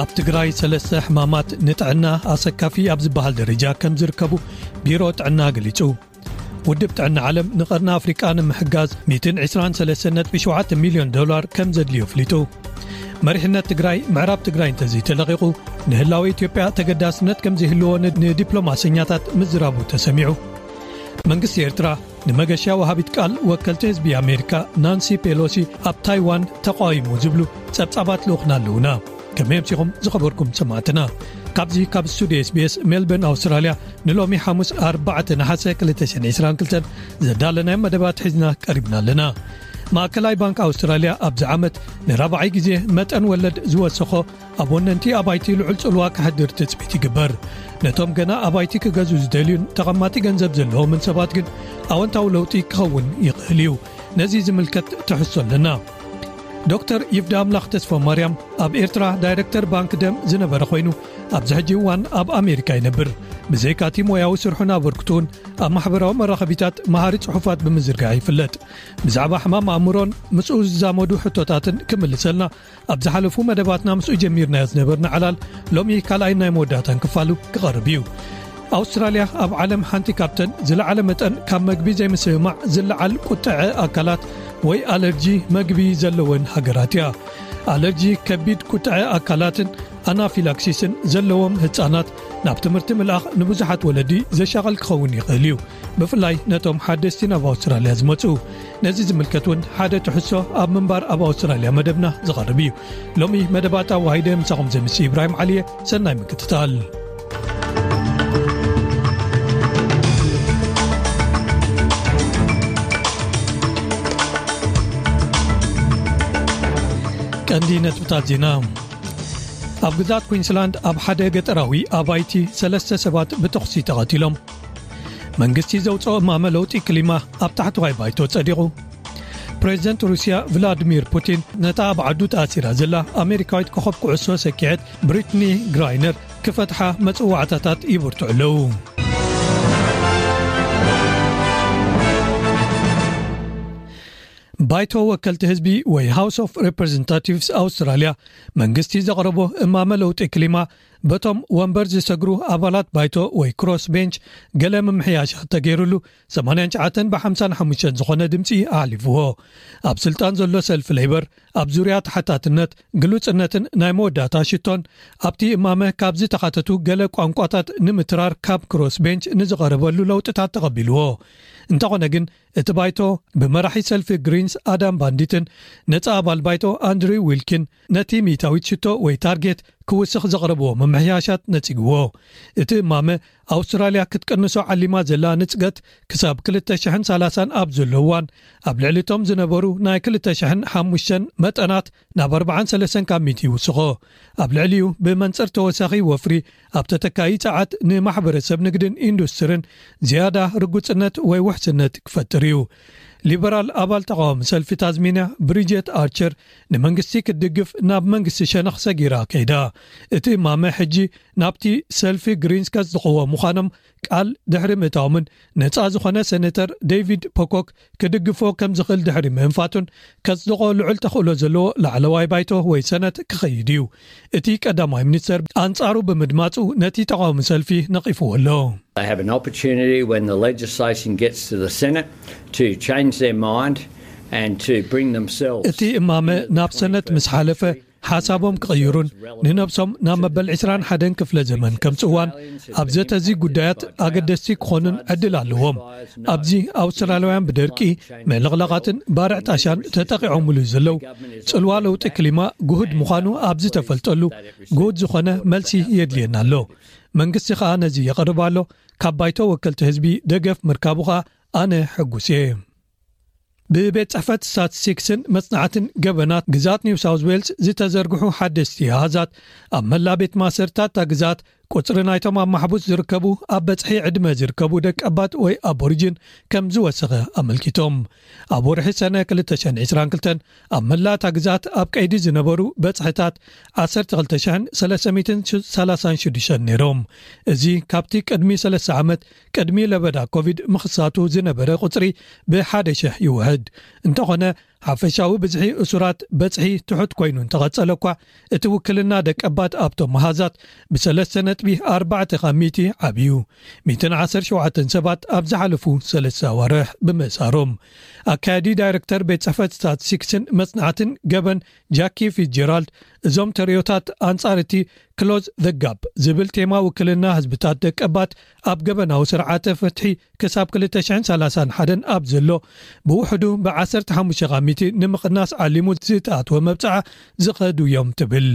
ኣብ ትግራይ ሰለስተ ሕማማት ንጥዕና ኣሰካፊ ኣብ ዝበሃል ደረጃ ከም ዝርከቡ ቢሮ ጥዕና ገሊጹ ውድብ ጥዕና ዓለም ንቐርኒ ኣፍሪቃ ንምሕጋዝ 123.7 ሚልዮን ዶላር ከም ዘድልዮ ኣፍሊጡ መሪሕነት ትግራይ ምዕራብ ትግራይ እንተዘይተለቒቑ ንህላወ ኢትዮጵያ ተገዳስነት ከም ዘይህልዎ ንዲፕሎማሰኛታት ምዝራቡ ተሰሚዑ መንግስቲ ኤርትራ ንመገሻ ወሃቢት ቃል ወከልቲ ህዝቢ ኣሜሪካ ናንሲ ፔሎሲ ኣብ ታይዋን ተቓይሙ ዝብሉ ጸብጻባት ልኡክና ኣለዉና ከመይ ኣምሲኹም ዝኸበርኩም ሰማዕትና ካብዚ ካብ ስቱድዮ ስbስ ሜልበርን ኣውስትራልያ ንሎሚ ሓሙስ 4 ንሓሰ 222 ዘዳለናዮ መደባት ሒዝና ቀሪብና ኣለና ማእከላይ ባንክ ኣውስትራልያ ኣብዚ ዓመት ንራብዓይ ግዜ መጠን ወለድ ዝወሰኾ ኣብ ወነንቲ ኣባይቲ ልዑል ጽልዋ ክሕድር ትጽቢት ይግበር ነቶም ገና ኣባይቲ ክገዙ ዝደልዩን ተቐማጢ ገንዘብ ዘለዎምን ሰባት ግን ኣወንታዊ ለውጢ ክኸውን ይኽእል እዩ ነዚ ዝምልከት ትሕሶ ኣለና ዶክተር ይፍዳ ኣምላኽ ተስፎ ማርያም ኣብ ኤርትራ ዳይረክተር ባንክ ደም ዝነበረ ኮይኑ ኣብዚ ሕጂ እዋን ኣብ ኣሜሪካ ይነብር ብዘይካቲ ሞያዊ ስርሑን ኣበርክቱን ኣብ ማሕበራዊ መራኸቢታት መሃሪ ጽሑፋት ብምዝርጋሕ ይፍለጥ ብዛዕባ ሕማም ኣእምሮን ምስኡ ዝዛመዱ ሕቶታትን ክምልሰልና ኣብ ዝሓለፉ መደባትና ምስኡ ጀሚርናዮ ዝነበርና ዕላል ሎሚ ካልኣይን ናይ መወዳእታን ክፋሉ ክቐርብ እዩ ኣውስትራልያ ኣብ ዓለም ሓንቲ ካብተን ዝለዓለ መጠን ካብ መግቢ ዘይምስምማዕ ዝለዓል ቁጥዐ ኣካላት ወይ ኣለርጂ መግቢ ዘለወን ሃገራት እያ ኣለርጂ ከቢድ ቁጥዐ ኣካላትን ኣናፊላክሲስን ዘለዎም ህፃናት ናብ ትምህርቲ ምልኣኽ ንብዙሓት ወለዲ ዘሻቐል ክኸውን ይኽእል እዩ ብፍላይ ነቶም ሓደስቲ ናብ ኣውስትራልያ ዝመፁ ነዚ ዝምልከት እውን ሓደ ትሕሶ ኣብ ምንባር ኣብ ኣውስትራልያ መደብና ዝቐርብ እዩ ሎሚ መደባት ኣዋሂደ ምሳኹም ዘምስ ኢብራሂም ዓሊየ ሰናይ ምክትታል ቀንዲ ነጥብታት ዜና ኣብ ግዛት ኩንስላንድ ኣብ ሓደ ገጠራዊ ኣባይቲ ሰለስተ ሰባት ብተኽሲ ተቐቲሎም መንግስቲ ዘውፅኦ እማመ ለውጢ ክሊማ ኣብ ታሕተዋይ ባይቶ ጸዲቑ ፕሬዚደንት ሩስያ ቭላድሚር ፑቲን ነታ ኣብ ዓዱ ተኣሲራ ዘላ ኣሜሪካዊት ኮኸብ ኩዕሶ ሰኪዐት ብሪትኒ ግራይነር ክፈትሓ መጽዋዕታታት ይብርትዑ ኣለዉ ባይቶ ወከልቲ ህዝቢ ወይ ሃውስ ኦፍ ሬፕሬዘንታቲቭስ ኣውስትራልያ መንግስቲ ዘቕረቦ እማመ ለውጢ ክሊማ በቶም ወንበር ዝሰግሩ ኣባላት ባይቶ ወይ ክሮስ ቤንች ገለ ምምሕያሻት ተገይሩሉ ሰማንያን ትሽዓተን ብሓምሳን ሓሙሽተን ዝኾነ ድምጺ ኣሕሊፍዎ። ኣብ ስልጣን ዘሎ ሰልፊ ለይበር ኣብ ዙርያ ተሓታትነት፣ ግሉጽነትን ናይ መወዳእታ ሽቶን ኣብቲ እማመ ካብ ዝተሓተቱ ገለ ቋንቋታት ንምትራር ካብ ክሮስ ቤንች ንዝቐረበሉ ለውጥታት ተቐቢልዎ። እንተኾነ ግን እቲ ባይቶ ብመራሒ ሰልፊ ግሪንስ ኣዳም ባንዲትን ነጻ ኣባል ባይቶ ኣንድሪው ዊልኪን ነቲ ሚእታዊት ሽቶ ወይ ታርጌት ክውስኽ ዘቕረብዎ ምምሕያሻት ነጺግዎ። እቲ እማመ ኣውስትራልያ ክትቅንሶ ዓሊማ ዘላ ንጽገት ክሳብ ክልተ ሽሕን ሰላሳን ኣብ ዘሎ እዋን ኣብ ልዕሊ እቶም ዝነበሩ ናይ ክልተ ሽሕን ሓሙሽተን መጠናት ናብ ኣርባዓን ሰለስተን ካብ ሚእቲ ይውስኾ። ኣብ ልዕሊኡ ብመንጽር ተወሳኺ ወፍሪ ኣብ ተተካኢ ጸዓት ንማሕበረሰብ ንግድን ኢንዱስትርን ዝያዳ ርጉጽነት ወይ ውሕስነት ክፈጥር እዩ። ሊበራል ኣባል ተቓዋሚ ሰልፊ ታዝሜንያ ብሪጀት ኣርቸር ንመንግስቲ ክትድግፍ ናብ መንግስቲ ሸነኽ ሰጊራ ከይዳ። እቲ እማመ ሕጂ ናብቲ ሰልፊ ግሪንስ ከጽድቕዎ ምዃኖም ቃል ድሕሪ ምእታዎምን ነጻ ዝኾነ ሰነተር ደቪድ ፖኮክ ክድግፎ ከም ዝኽእል ድሕሪ ምእንፋቱን ከጽድቖ ልዑል ተኽእሎ ዘለዎ ላዕለዋይ ባይቶ ወይ ሰነት ክኸይድ እዩ እቲ ቀዳማይ ሚኒስተር ኣንጻሩ ብምድማጹ ነቲ ተቓውሚ ሰልፊ ነቒፍዎ ኣሎ እቲ እማመ ናብ ሰነት ምስ ሓለፈ ሓሳቦም ክቕይሩን ንነብሶም ናብ መበል 2ስራን ሓደን ክፍለ ዘመን ከምጽእዋን ኣብ ዘተ እዚ ጉዳያት ኣገደስቲ ክኾኑን ዕድል ኣለዎም ኣብዚ ኣውስትራልያውያን ብደርቂ ምዕልቕላቓትን ባርዕ ጣሻን ተጠቂዖምሉ እዩ ዘለዉ ጽልዋ ለውጢ ክሊማ ጉሁድ ምዃኑ ኣብ ዝተፈልጠሉ ጉሁድ ዝኾነ መልሲ የድልየና ኣሎ መንግስቲ ከኣ ነዚ የቐርብ ኣሎ ካብ ባይቶ ወከልቲ ህዝቢ ደገፍ ምርካቡ ከኣ ኣነ ሕጉስ እየ ብቤት ጽሕፈት ስታትስቲክስን መጽናዕትን ገበናት ግዝኣት ኒው ሳውዝ ዌልስ ዝተዘርግሑ ሓደስቲ ኣሃዛት ኣብ መላእ ቤት ማእሰርትታት እታ ግዝኣት ቁጽሪ ናይቶም ኣብ ማሕቡስ ዝርከቡ ኣብ በጽሒ ዕድመ ዝርከቡ ደቀባት ወይ ኣቦሪጅን ከም ዝወሰኸ ኣመልኪቶም ኣብ ወርሒ ሰነ 222 ኣብ መላእ እታ ግዝኣት ኣብ ቀይዲ ዝነበሩ በጽሕታት 12336 ነይሮም እዚ ካብቲ ቅድሚ 3 ዓመት ቅድሚ ለበዳ ኮቪድ ምኽሳቱ ዝነበረ ቁጽሪ ብሓደ ሽሕ ይውሕድ እንተኾነ ሓፈሻዊ ብዝሒ እሱራት በጽሒ ትሑት ኮይኑ እንተቐጸለ እኳ እቲ ውክልና ደቀባት ኣብቶም መሃዛት ብሰለስተ ነጥቢ ኣርባዕተ ካብ ሚእቲ ዓብዩ ሚእትን ዓሰርተ ሸውዓተን ሰባት ኣብ ዝሓለፉ ሰለስተ ኣዋርሕ ብምእሳሮም ኣካያዲ ዳይረክተር ቤት ጽሕፈት ስታትስቲክስን መጽናዕትን ገበን ጃኪ ፊትጀራልድ እዞም ተርእዮታት ኣንጻር እቲ Close the Gap ዝብል ቴማ ውክልና ህዝብታት ደቀባት ኣብ ገበናዊ ስርዓተ ፍትሒ ክሳብ ክልተ ሽሕን ሰላሳን ሓደን ኣብ ዘሎ ብውሕዱ ብ ዓሰርተ ሓሙሽተ ካብ ሚእቲ ንምቕናስ ዓሊሙ ዝተኣትወ መብጽዓ ዝኸዱ እዮም ትብል።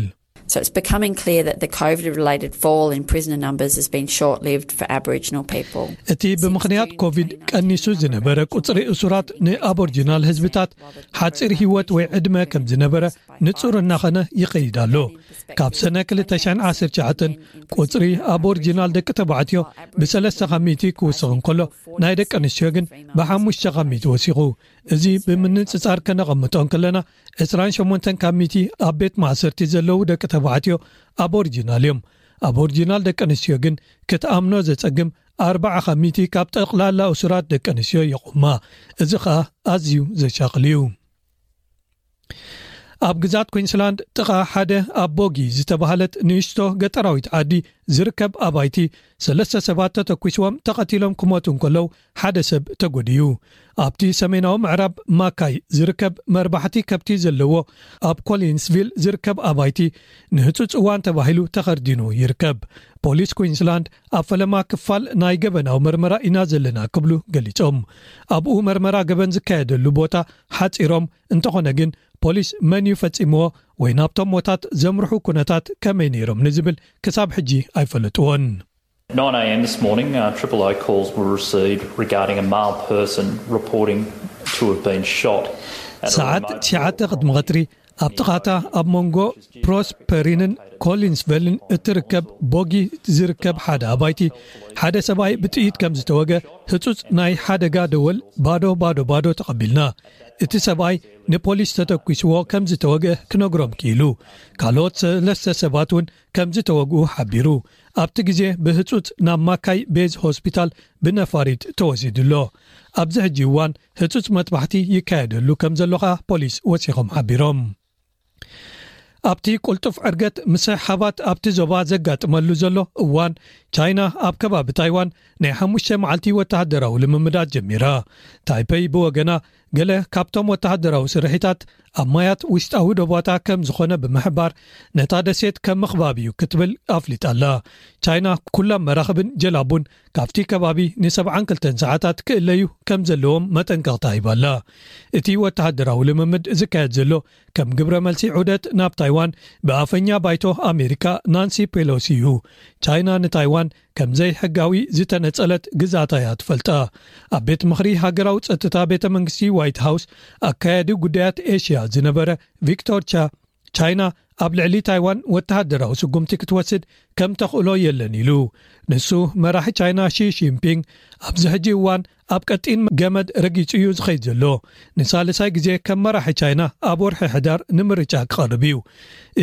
So it's becoming clear that the COVID-related fall in prisoner numbers has been short-lived for Aboriginal people. እቲ ብምኽንያት ኮቪድ ቀኒሱ ዝነበረ ቁጽሪ እሱራት ንኣቦርጂናል ህዝብታት ሓጺር ህይወት ወይ ዕድመ ከም ዝነበረ ንጹር እናኸነ ይኸይድ ኣሎ ካብ ሰነ 219 ቁጽሪ ኣብ ኦርጅናል ደቂ ተባዕትዮ ብሰለስተ ካብ ሚእቲ ክውስኽ እንከሎ ናይ ደቂ ኣንስትዮ ግን ብሓሙሽተ ካብ ሚእቲ ወሲኹ እዚ ብምንጽጻር ከነቐምጦ እንክለና 28 ካብ ሚእቲ ኣብ ቤት ማእሰርቲ ዘለዉ ደቂ ተባዕትዮ ኣብ ኦርጅናል እዮም ኣብ ኦርጅናል ደቂ ኣንስትዮ ግን ክትኣምኖ ዘጸግም ኣርዓ ካብ ሚእቲ ካብ ጠቕላላ እሱራት ደቂ ኣንስትዮ የቑማ እዚ ኸኣ ኣዝዩ ዘሻቕል እዩ ኣብ ግዝኣት ኩንስላንድ ጥቓ ሓደ ኣብ ቦጊ ዝተባህለት ንእሽቶ ገጠራዊት ዓዲ ዝርከብ ኣባይቲ ሰለስተ ሰባት ተተኲስዎም ተቐቲሎም ክሞቱ እንከለው ሓደ ሰብ ተጎዲኡ። ኣብቲ ሰሜናዊ ምዕራብ ማካይ ዝርከብ መርባሕቲ ከብቲ ዘለዎ ኣብ ኮሊንስቪል ዝርከብ ኣባይቲ ንህጹጽ እዋን ተባሂሉ ተኸርዲኑ ይርከብ። ፖሊስ ኩንስላንድ ኣብ ፈለማ ክፋል ናይ ገበናዊ መርመራ ኢና ዘለና ክብሉ ገሊጾም። ኣብኡ መርመራ ገበን ዝካየደሉ ቦታ ሓጺሮም፣ እንተኾነ ግን ፖሊስ መን'ዩ ፈጺምዎ ወይ ናብቶም ሞታት ዘምርሑ ኩነታት ከመይ ነይሮም ንዝብል ክሳብ ሕጂ ኣይፈለጥዎን። ሰዓት ትሽዓተ ቅድሚ-ቐትሪ ኣብ ጥቓታ ኣብ መንጎ ፕሮስፐሪንን ኮሊንስቨልን እትርከብ ቦጊ ዝርከብ ሓደ ኣባይቲ ሓደ ሰብኣይ ብጥይት ከም ዝተወገ ህፁፅ ናይ ሓደጋ ደወል ባዶ ባዶ ባዶ ተቐቢልና እቲ ሰብኣይ ንፖሊስ ተተኪስዎ ከም ዝተወግእ ክነግሮም ክኢሉ ካልኦት ሰለስተ ሰባት እውን ከምዝተወግኡ ሓቢሩ። ኣብቲ ግዜ ብህጹጽ ናብ ማካይ ቤዝ ሆስፒታል ብነፋሪት ተወሲዱ'ሎ። ኣብዚ ሕጂ እዋን ህጹጽ መጥባሕቲ ይካየደሉ ከምዘሎ ከኣ ፖሊስ ወሲኾም ሓቢሮም። ኣብቲ ቁልጡፍ ዕርገት ምስሕሓባት ኣብቲ ዞባ ዘጋጥመሉ ዘሎ እዋን ቻይና ኣብ ከባቢ ታይዋን ናይ ሓሙሽተ መዓልቲ ወተሃደራዊ ልምምዳት ጀሚራ። ታይፐይ ብወገና ገለ ካብቶም ወተሃደራዊ ስርሒታት ኣብ ማያት ውሽጣዊ ዶባታ ከም ዝኾነ ብምሕባር ነታ ደሴት ከም ምኽባብ እዩ ክትብል ኣፍሊጣ ኣላ። ቻይና ኩሎም መራኽብን ጀላቡን ካብቲ ከባቢ ን ሰብዓን ክልተን ሰዓታት ክእለዩ ከም ዘለዎም መጠንቀቕታ ሂባ ኣላ። እቲ ወተሃደራዊ ልምምድ ዝካየድ ዘሎ ከም ግብረ መልሲ ዑደት ናብ ታይዋን ብኣፈኛ ባይቶ ኣሜሪካ ናንሲ ፔሎሲ እዩ። ቻይና ንታይዋን ከም ዘይሕጋዊ ዝተነጸለት ግዝኣታ እያ ትፈልጣ። ኣብ ቤት ምኽሪ ሃገራዊ ጸጥታ ቤተ መንግስቲ ዋይት ሃውስ ኣካያዲ ጉዳያት ኤሽያ ዝነበረ ቪክቶር ቻ ቻይና ኣብ ልዕሊ ታይዋን ወተሃደራዊ ስጉምቲ ክትወስድ ከም ተኽእሎ የለን ኢሉ። ንሱ መራሒ ቻይና ሺ ሺንፒንግ ኣብዚ ሕጂ እዋን ኣብ ቀጢን ገመድ ረጊጹ እዩ ዝኸይድ ዘሎ። ንሳልሳይ ግዜ ከም መራሒ ቻይና ኣብ ወርሒ ሕዳር ንምርጫ ክቐርብ እዩ።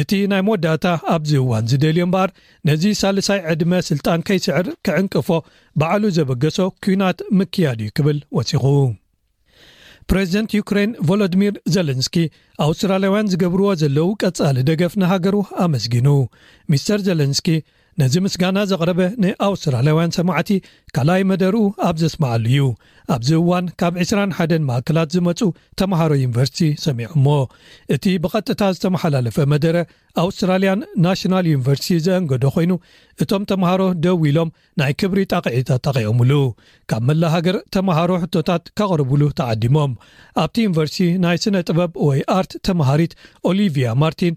እቲ ናይ መወዳእታ ኣብዚ እዋን ዝደልዮ እምበኣር ነዚ ሳልሳይ ዕድመ ስልጣን ከይስዕር ክዕንቅፎ ባዕሉ ዘበገሶ ኲናት ምክያድ እዩ ክብል ወሲኹ። ፕረዚደንት ዩክረይን ቮሎድሚር ዘለንስኪ ኣውስትራልያውያን ዝገብርዎ ዘለዉ ቀጻሊ ደገፍ ንሃገሩ ኣመስጊኑ። ሚስተር ዘለንስኪ፣ ነዚ ምስጋና ዘቕረበ ንኣውስትራልያውያን ሰማዕቲ ካልኣይ መደርኡ ኣብ ዘስመዓሉ እዩ ኣብዚ እዋን ካብ ዕስራን ሓደን ማእከላት ዝመጹ ተምሃሮ ዩኒቨርሲቲ ሰሚዖሞ እቲ ብቐጥታ ዝተመሓላለፈ መደረ ኣውስትራልያን ናሽናል ዩኒቨርሲቲ ዘእንገዶ ኮይኑ እቶም ተምሃሮ ደው ኢሎም ናይ ክብሪ ጣቕዒታት ጠቒዖምሉ ካብ መላ ሃገር ተምሃሮ ሕቶታት ከቕርብሉ ተዓዲሞም ኣብቲ ዩኒቨርሲቲ ናይ ስነ ጥበብ ወይ ኣርት ተምሃሪት ኦሊቭያ ማርቲን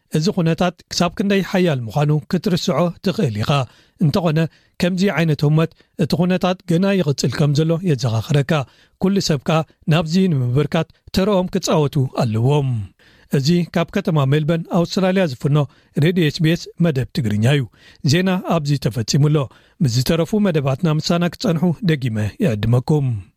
እዚ ዅነታት ክሳብ ክንደይ ሓያል ምዃኑ ክትርስዖ ትኽእል ኢኻ። እንተዀነ፣ ከምዚ ዓይነት ህሞት እቲ ዅነታት ገና ይቕጽል ከም ዘሎ የዘኻኽረካ፣ ኵሉ ሰብ ከኣ ናብዚ ንምብርካት ተርኦም ክጻወቱ ኣለዎም። እዚ ካብ ከተማ ሜልበርን ኣውስትራልያ ዝፍኖ ሬድዮ ኤስቢኤስ መደብ ትግርኛ እዩ። ዜና ኣብዚ ተፈጺሙ ኣሎ። ምስ ዝተረፉ መደባትና ምሳና ክትጸንሑ ደጊመ ይዕድመኩም።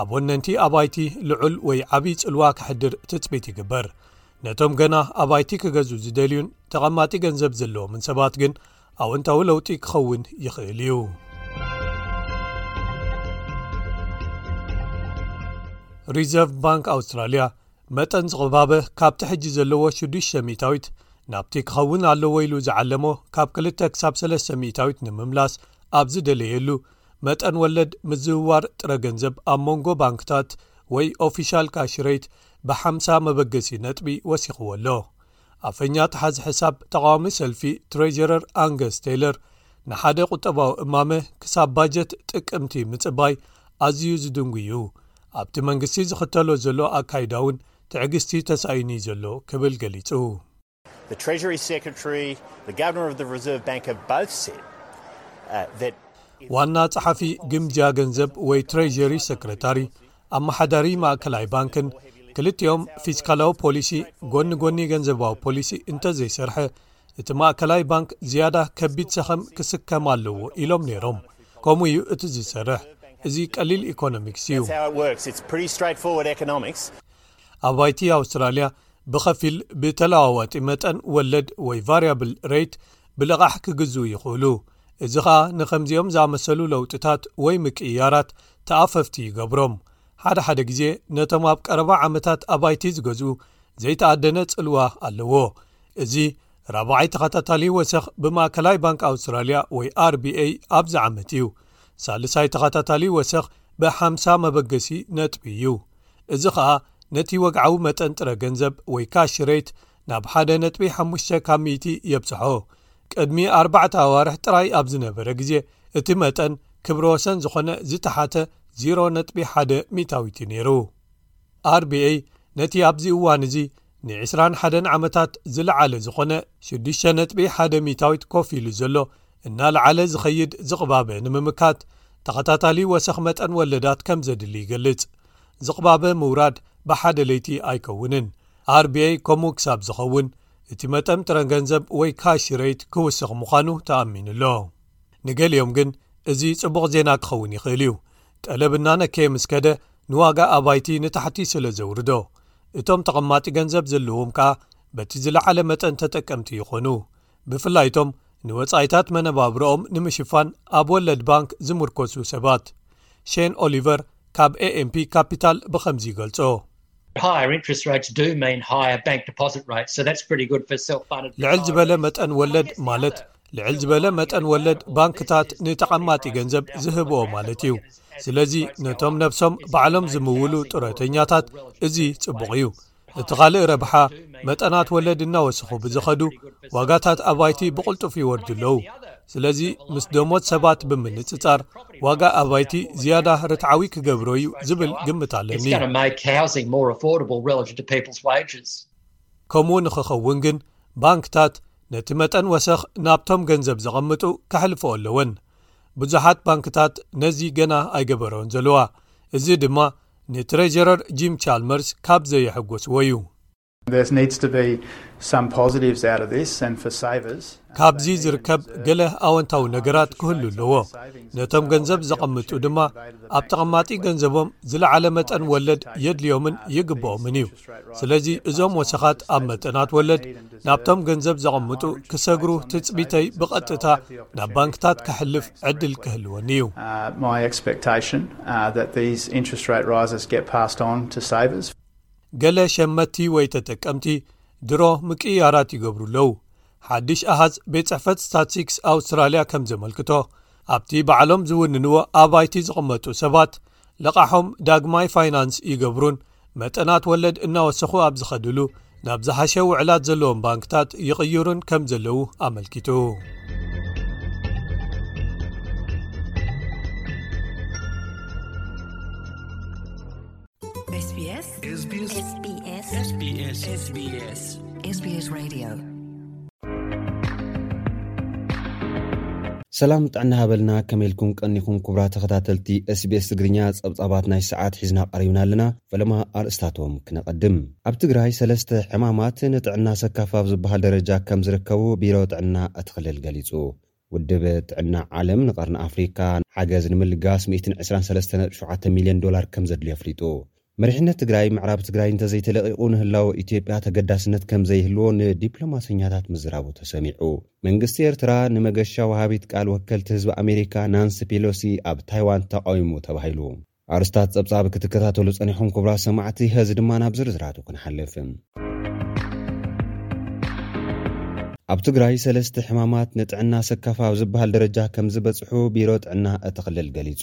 ኣብ ወነንቲ ኣባይቲ ልዑል ወይ ዓብዪ ጽልዋ ክሕድር ትጽቢት ይግበር ነቶም ገና ኣባይቲ ክገዝኡ ዝደልዩን ተቐማጢ ገንዘብ ዘለዎምን ሰባት ግን ኣወንታዊ ለውጢ ክኸውን ይኽእል እዩ ሪዘርቭ ባንክ ኣውስትራልያ መጠን ዝቕባበ ካብቲ ሕጂ ዘለዎ 6ዱሽ00ታዊት ናብቲ ክኸውን ኣለዎ ኢሉ ዝዓለሞ ካብ 2 ክሳብ 3ለ00ታዊት ንምምላስ ኣብ ዝደለየሉ መጠን ወለድ ምዝውዋር ጥረ ገንዘብ ኣብ መንጎ ባንክታት ወይ ኦፊሻል ካሽረይት ብሓምሳ መበገሲ ነጥቢ ወሲኽዎ ኣሎ ኣፈኛ ተሓዝ ሕሳብ ተቃዋሚ ሰልፊ ትሬጀረር ኣንገስ ተይለር ንሓደ ቁጠባዊ እማመ ክሳብ ባጀት ጥቅምቲ ምጽባይ ኣዝዩ ዝድንጉ እዩ ኣብቲ መንግስቲ ዝኽተሎ ዘሎ ኣካይዳ እውን ትዕግስቲ ተሳኢኑዩ ዘሎ ክብል ገሊጹ ዋና ጸሓፊ ግምጃ ገንዘብ ወይ ትሬሪ ሰክረታሪ ኣመሓዳሪ ማእከላይ ባንክን ክልቲኦም ፊስካላዊ ፖሊሲ ጎኒ ጎኒ ገንዘባዊ ፖሊሲ እንተ ዘይሰርሐ እቲ ማእከላይ ባንክ ዝያዳ ከቢድ ሰኸም ክስከም ኣለዎ ኢሎም ነይሮም ከምኡ እዩ እቲ ዝሰርሕ እዚ ቀሊል ኢኮኖሚክስ እዩ ኣባይቲ ኣውስትራልያ ብኸፊል ብተለዋዋጢ መጠን ወለድ ወይ ቫርያብል ሬይት ብልቓሕ ክግዝኡ ይኽእሉ እዚ ኸኣ ንኸምዚኦም ዝኣመሰሉ ለውጥታት ወይ ምቅይያራት ተኣፈፍቲ ይገብሮም ሓደ ሓደ ግዜ ነቶም ኣብ ቀረባ ዓመታት ኣባይቲ ዝገዝኡ ዘይተኣደነ ጽልዋ ኣለዎ እዚ ራብዓይ ተኸታታሊ ወሰኽ ብማእከላይ ባንክ ኣውስትራልያ ወይ ኣርቢa ኣብዚ ዓመት እዩ ሳልሳይ ተኸታታሊ ወሰኽ ብ50 መበገሲ ነጥቢ እዩ እዚ ኸኣ ነቲ ወግዓዊ መጠን ጥረ ገንዘብ ወይ ካሽ ሬት ናብ 1 ነጥቢ 5 ካብ ሚእቲ የብጽሖ ቅድሚ ኣርባዕተ ኣዋርሕ ጥራይ ኣብ ዝነበረ ግዜ እቲ መጠን ክብረ ወሰን ዝኾነ ዝተሓተ 0 ነጥቢ ሓደ ሚታዊት እዩ ነይሩ ኣርቢa ነቲ ኣብዚ እዋን እዚ ንዕስራን ሓደን ዓመታት ዝለዓለ ዝኾነ ሽዱሽተ ነጥቢ ሓደ ሚታዊት ኮፍ ኢሉ ዘሎ እናለዓለ ዝኸይድ ዝቕባበ ንምምካት ተኸታታሊ ወሰኽ መጠን ወለዳት ከም ዘድሊ ይገልጽ። ዝቕባበ ምውራድ ብሓደ ለይቲ ኣይከውንን። RBA ከምኡ ክሳብ ዝኸውን እቲ መጠን ጥረ ገንዘብ ወይ ካሽ ረይት ክውስኽ ምዃኑ ተኣሚኑ ኣሎ። ንገሊኦም ግን እዚ ጽቡቕ ዜና ክኸውን ይኽእል እዩ። ጠለብ እናነከየ ምስ ከደ ንዋጋ ኣባይቲ ንታሕቲ ስለ ዘውርዶ። እቶም ተቐማጢ ገንዘብ ዘለዎም ከኣ በቲ ዝለዓለ መጠን ተጠቀምቲ ይኾኑ። ብፍላይ'ቶም ንወጻኢታት መነባብሮኦም ንምሽፋን ኣብ ወለድ ባንክ ዝምርኮሱ ሰባት። ሼን ኦሊቨር ካብ AMP Capital ብኸምዚ ይገልጾ። ልዕል ዝበለ መጠን ወለድ ማለት ልዕል ዝበለ መጠን ወለድ ባንክታት ንተቐማጢ ገንዘብ ዝህብኦ ማለት እዩ ስለዚ ነቶም ነብሶም ባዕሎም ዝምውሉ ጥረተኛታት እዚ ጽቡቕ እዩ እቲ ኻልእ ረብሓ መጠናት ወለድ እናወስኹ ብዝኸዱ ዋጋታት ኣባይቲ ብቕልጡፍ ይወርዱ ኣለዉ ስለዚ ምስ ደሞት ሰባት ብምንጽጻር ዋጋ ኣባይቲ ዝያዳ ርትዓዊ ክገብሮ እዩ ዝብል ግምት ኣለኒ ከምኡ ንክኸውን ግን ባንክታት ነቲ መጠን ወሰኽ ናብቶም ገንዘብ ዘቐምጡ ከሕልፈኦ ኣለወን ብዙሓት ባንክታት ነዚ ገና ኣይገበረኦን ዘለዋ እዚ ድማ ንትሬዠረር ጂም ቻልመርስ ካብ ዘየሐጎስዎ እዩ። ካብዚ ዝርከብ ገለ ኣወንታዊ ነገራት ክህሉ ኣለዎ ነቶም ገንዘብ ዘቐምጡ ድማ ኣብ ተቐማጢ ገንዘቦም ዝለዓለ መጠን ወለድ የድልዮምን ይግብኦምን እዩ። ስለዚ እዞም ወሰኻት ኣብ መጠናት ወለድ ናብቶም ገንዘብ ዘቐምጡ ክሰግሩ ትጽቢተይ ብቐጥታ ናብ ባንክታት ክሕልፍ ዕድል ክህልወኒ እዩ ገለ ሸመቲ ወይ ተጠቀምቲ ድሮ ምቅያራት ይገብሩ ኣለዉ ሓድሽ ኣሃዝ ቤት ጽሕፈት ስታትስቲክስ ኣውስትራልያ ከም ዘመልክቶ ኣብቲ በዕሎም ዝውንንዎ ኣባይቲ ዝቕመጡ ሰባት ለቓሖም ዳግማይ ፋይናንስ ይገብሩን መጠናት ወለድ እናወሰኹ ኣብ ዝኸድሉ ናብ ዝሓሸ ውዕላት ዘለዎም ባንክታት ይቕይሩን ከም ዘለዉ ኣመልኪቱ ስስ ሰላም ጥዕና ሃበልና ከመልኩም ቀኒኹም ኩቡራ ተኸታተልቲ ስቤስ ትግርኛ ጸብጻባት ናይ ሰዓት ሒዝና ቐሪብና ኣለና ፈለማ ኣርእስታቶም ክነቐድም ኣብ ትግራይ ሰለስተ ሕማማት ንጥዕና ሰካፋ ኣብ ዝበሃል ደረጃ ከም ዝርከቡ ቢሮ ጥዕና እቲ ክልል ገሊጹ ውድብ ጥዕና ዓለም ንቀርኒ ኣፍሪካ ሓገዝ ንምልጋስ ሚእትን ዕስራን ሰለስተ ነጥቢ ሸውዓተ ሚልየን ዶላር ከምዘድልዮ ኣፍሊጡ። መሪሕነት ትግራይ ምዕራብ ትግራይ እንተዘይተለቒቑ ንህላወ ኢትዮጵያ ተገዳስነት ከምዘይህልዎ ንዲፕሎማሰኛታት ምዝራቡ ተሰሚዑ። መንግስቲ ኤርትራ ንመገሻ ወሃቢት ቃል ወከልቲ ህዝቢ ኣሜሪካ ናንሲ ፔሎሲ ኣብ ታይዋን ተቓዊሙ ተባሂሉ። ኣርስታት ጸብጻብ ክትከታተሉ ጸኒሕኩም ክቡራት ሰማዕቲ፣ ሀዚ ድማ ናብ ዝርዝራቱ ክንሓልፍ። ኣብ ትግራይ ሰለስተ ሕማማት ንጥዕና ሰካፋ ኣብ ዝበሃል ደረጃ ከምዝበጽሑ ቢሮ ጥዕና እቲ ክልል ገሊጹ።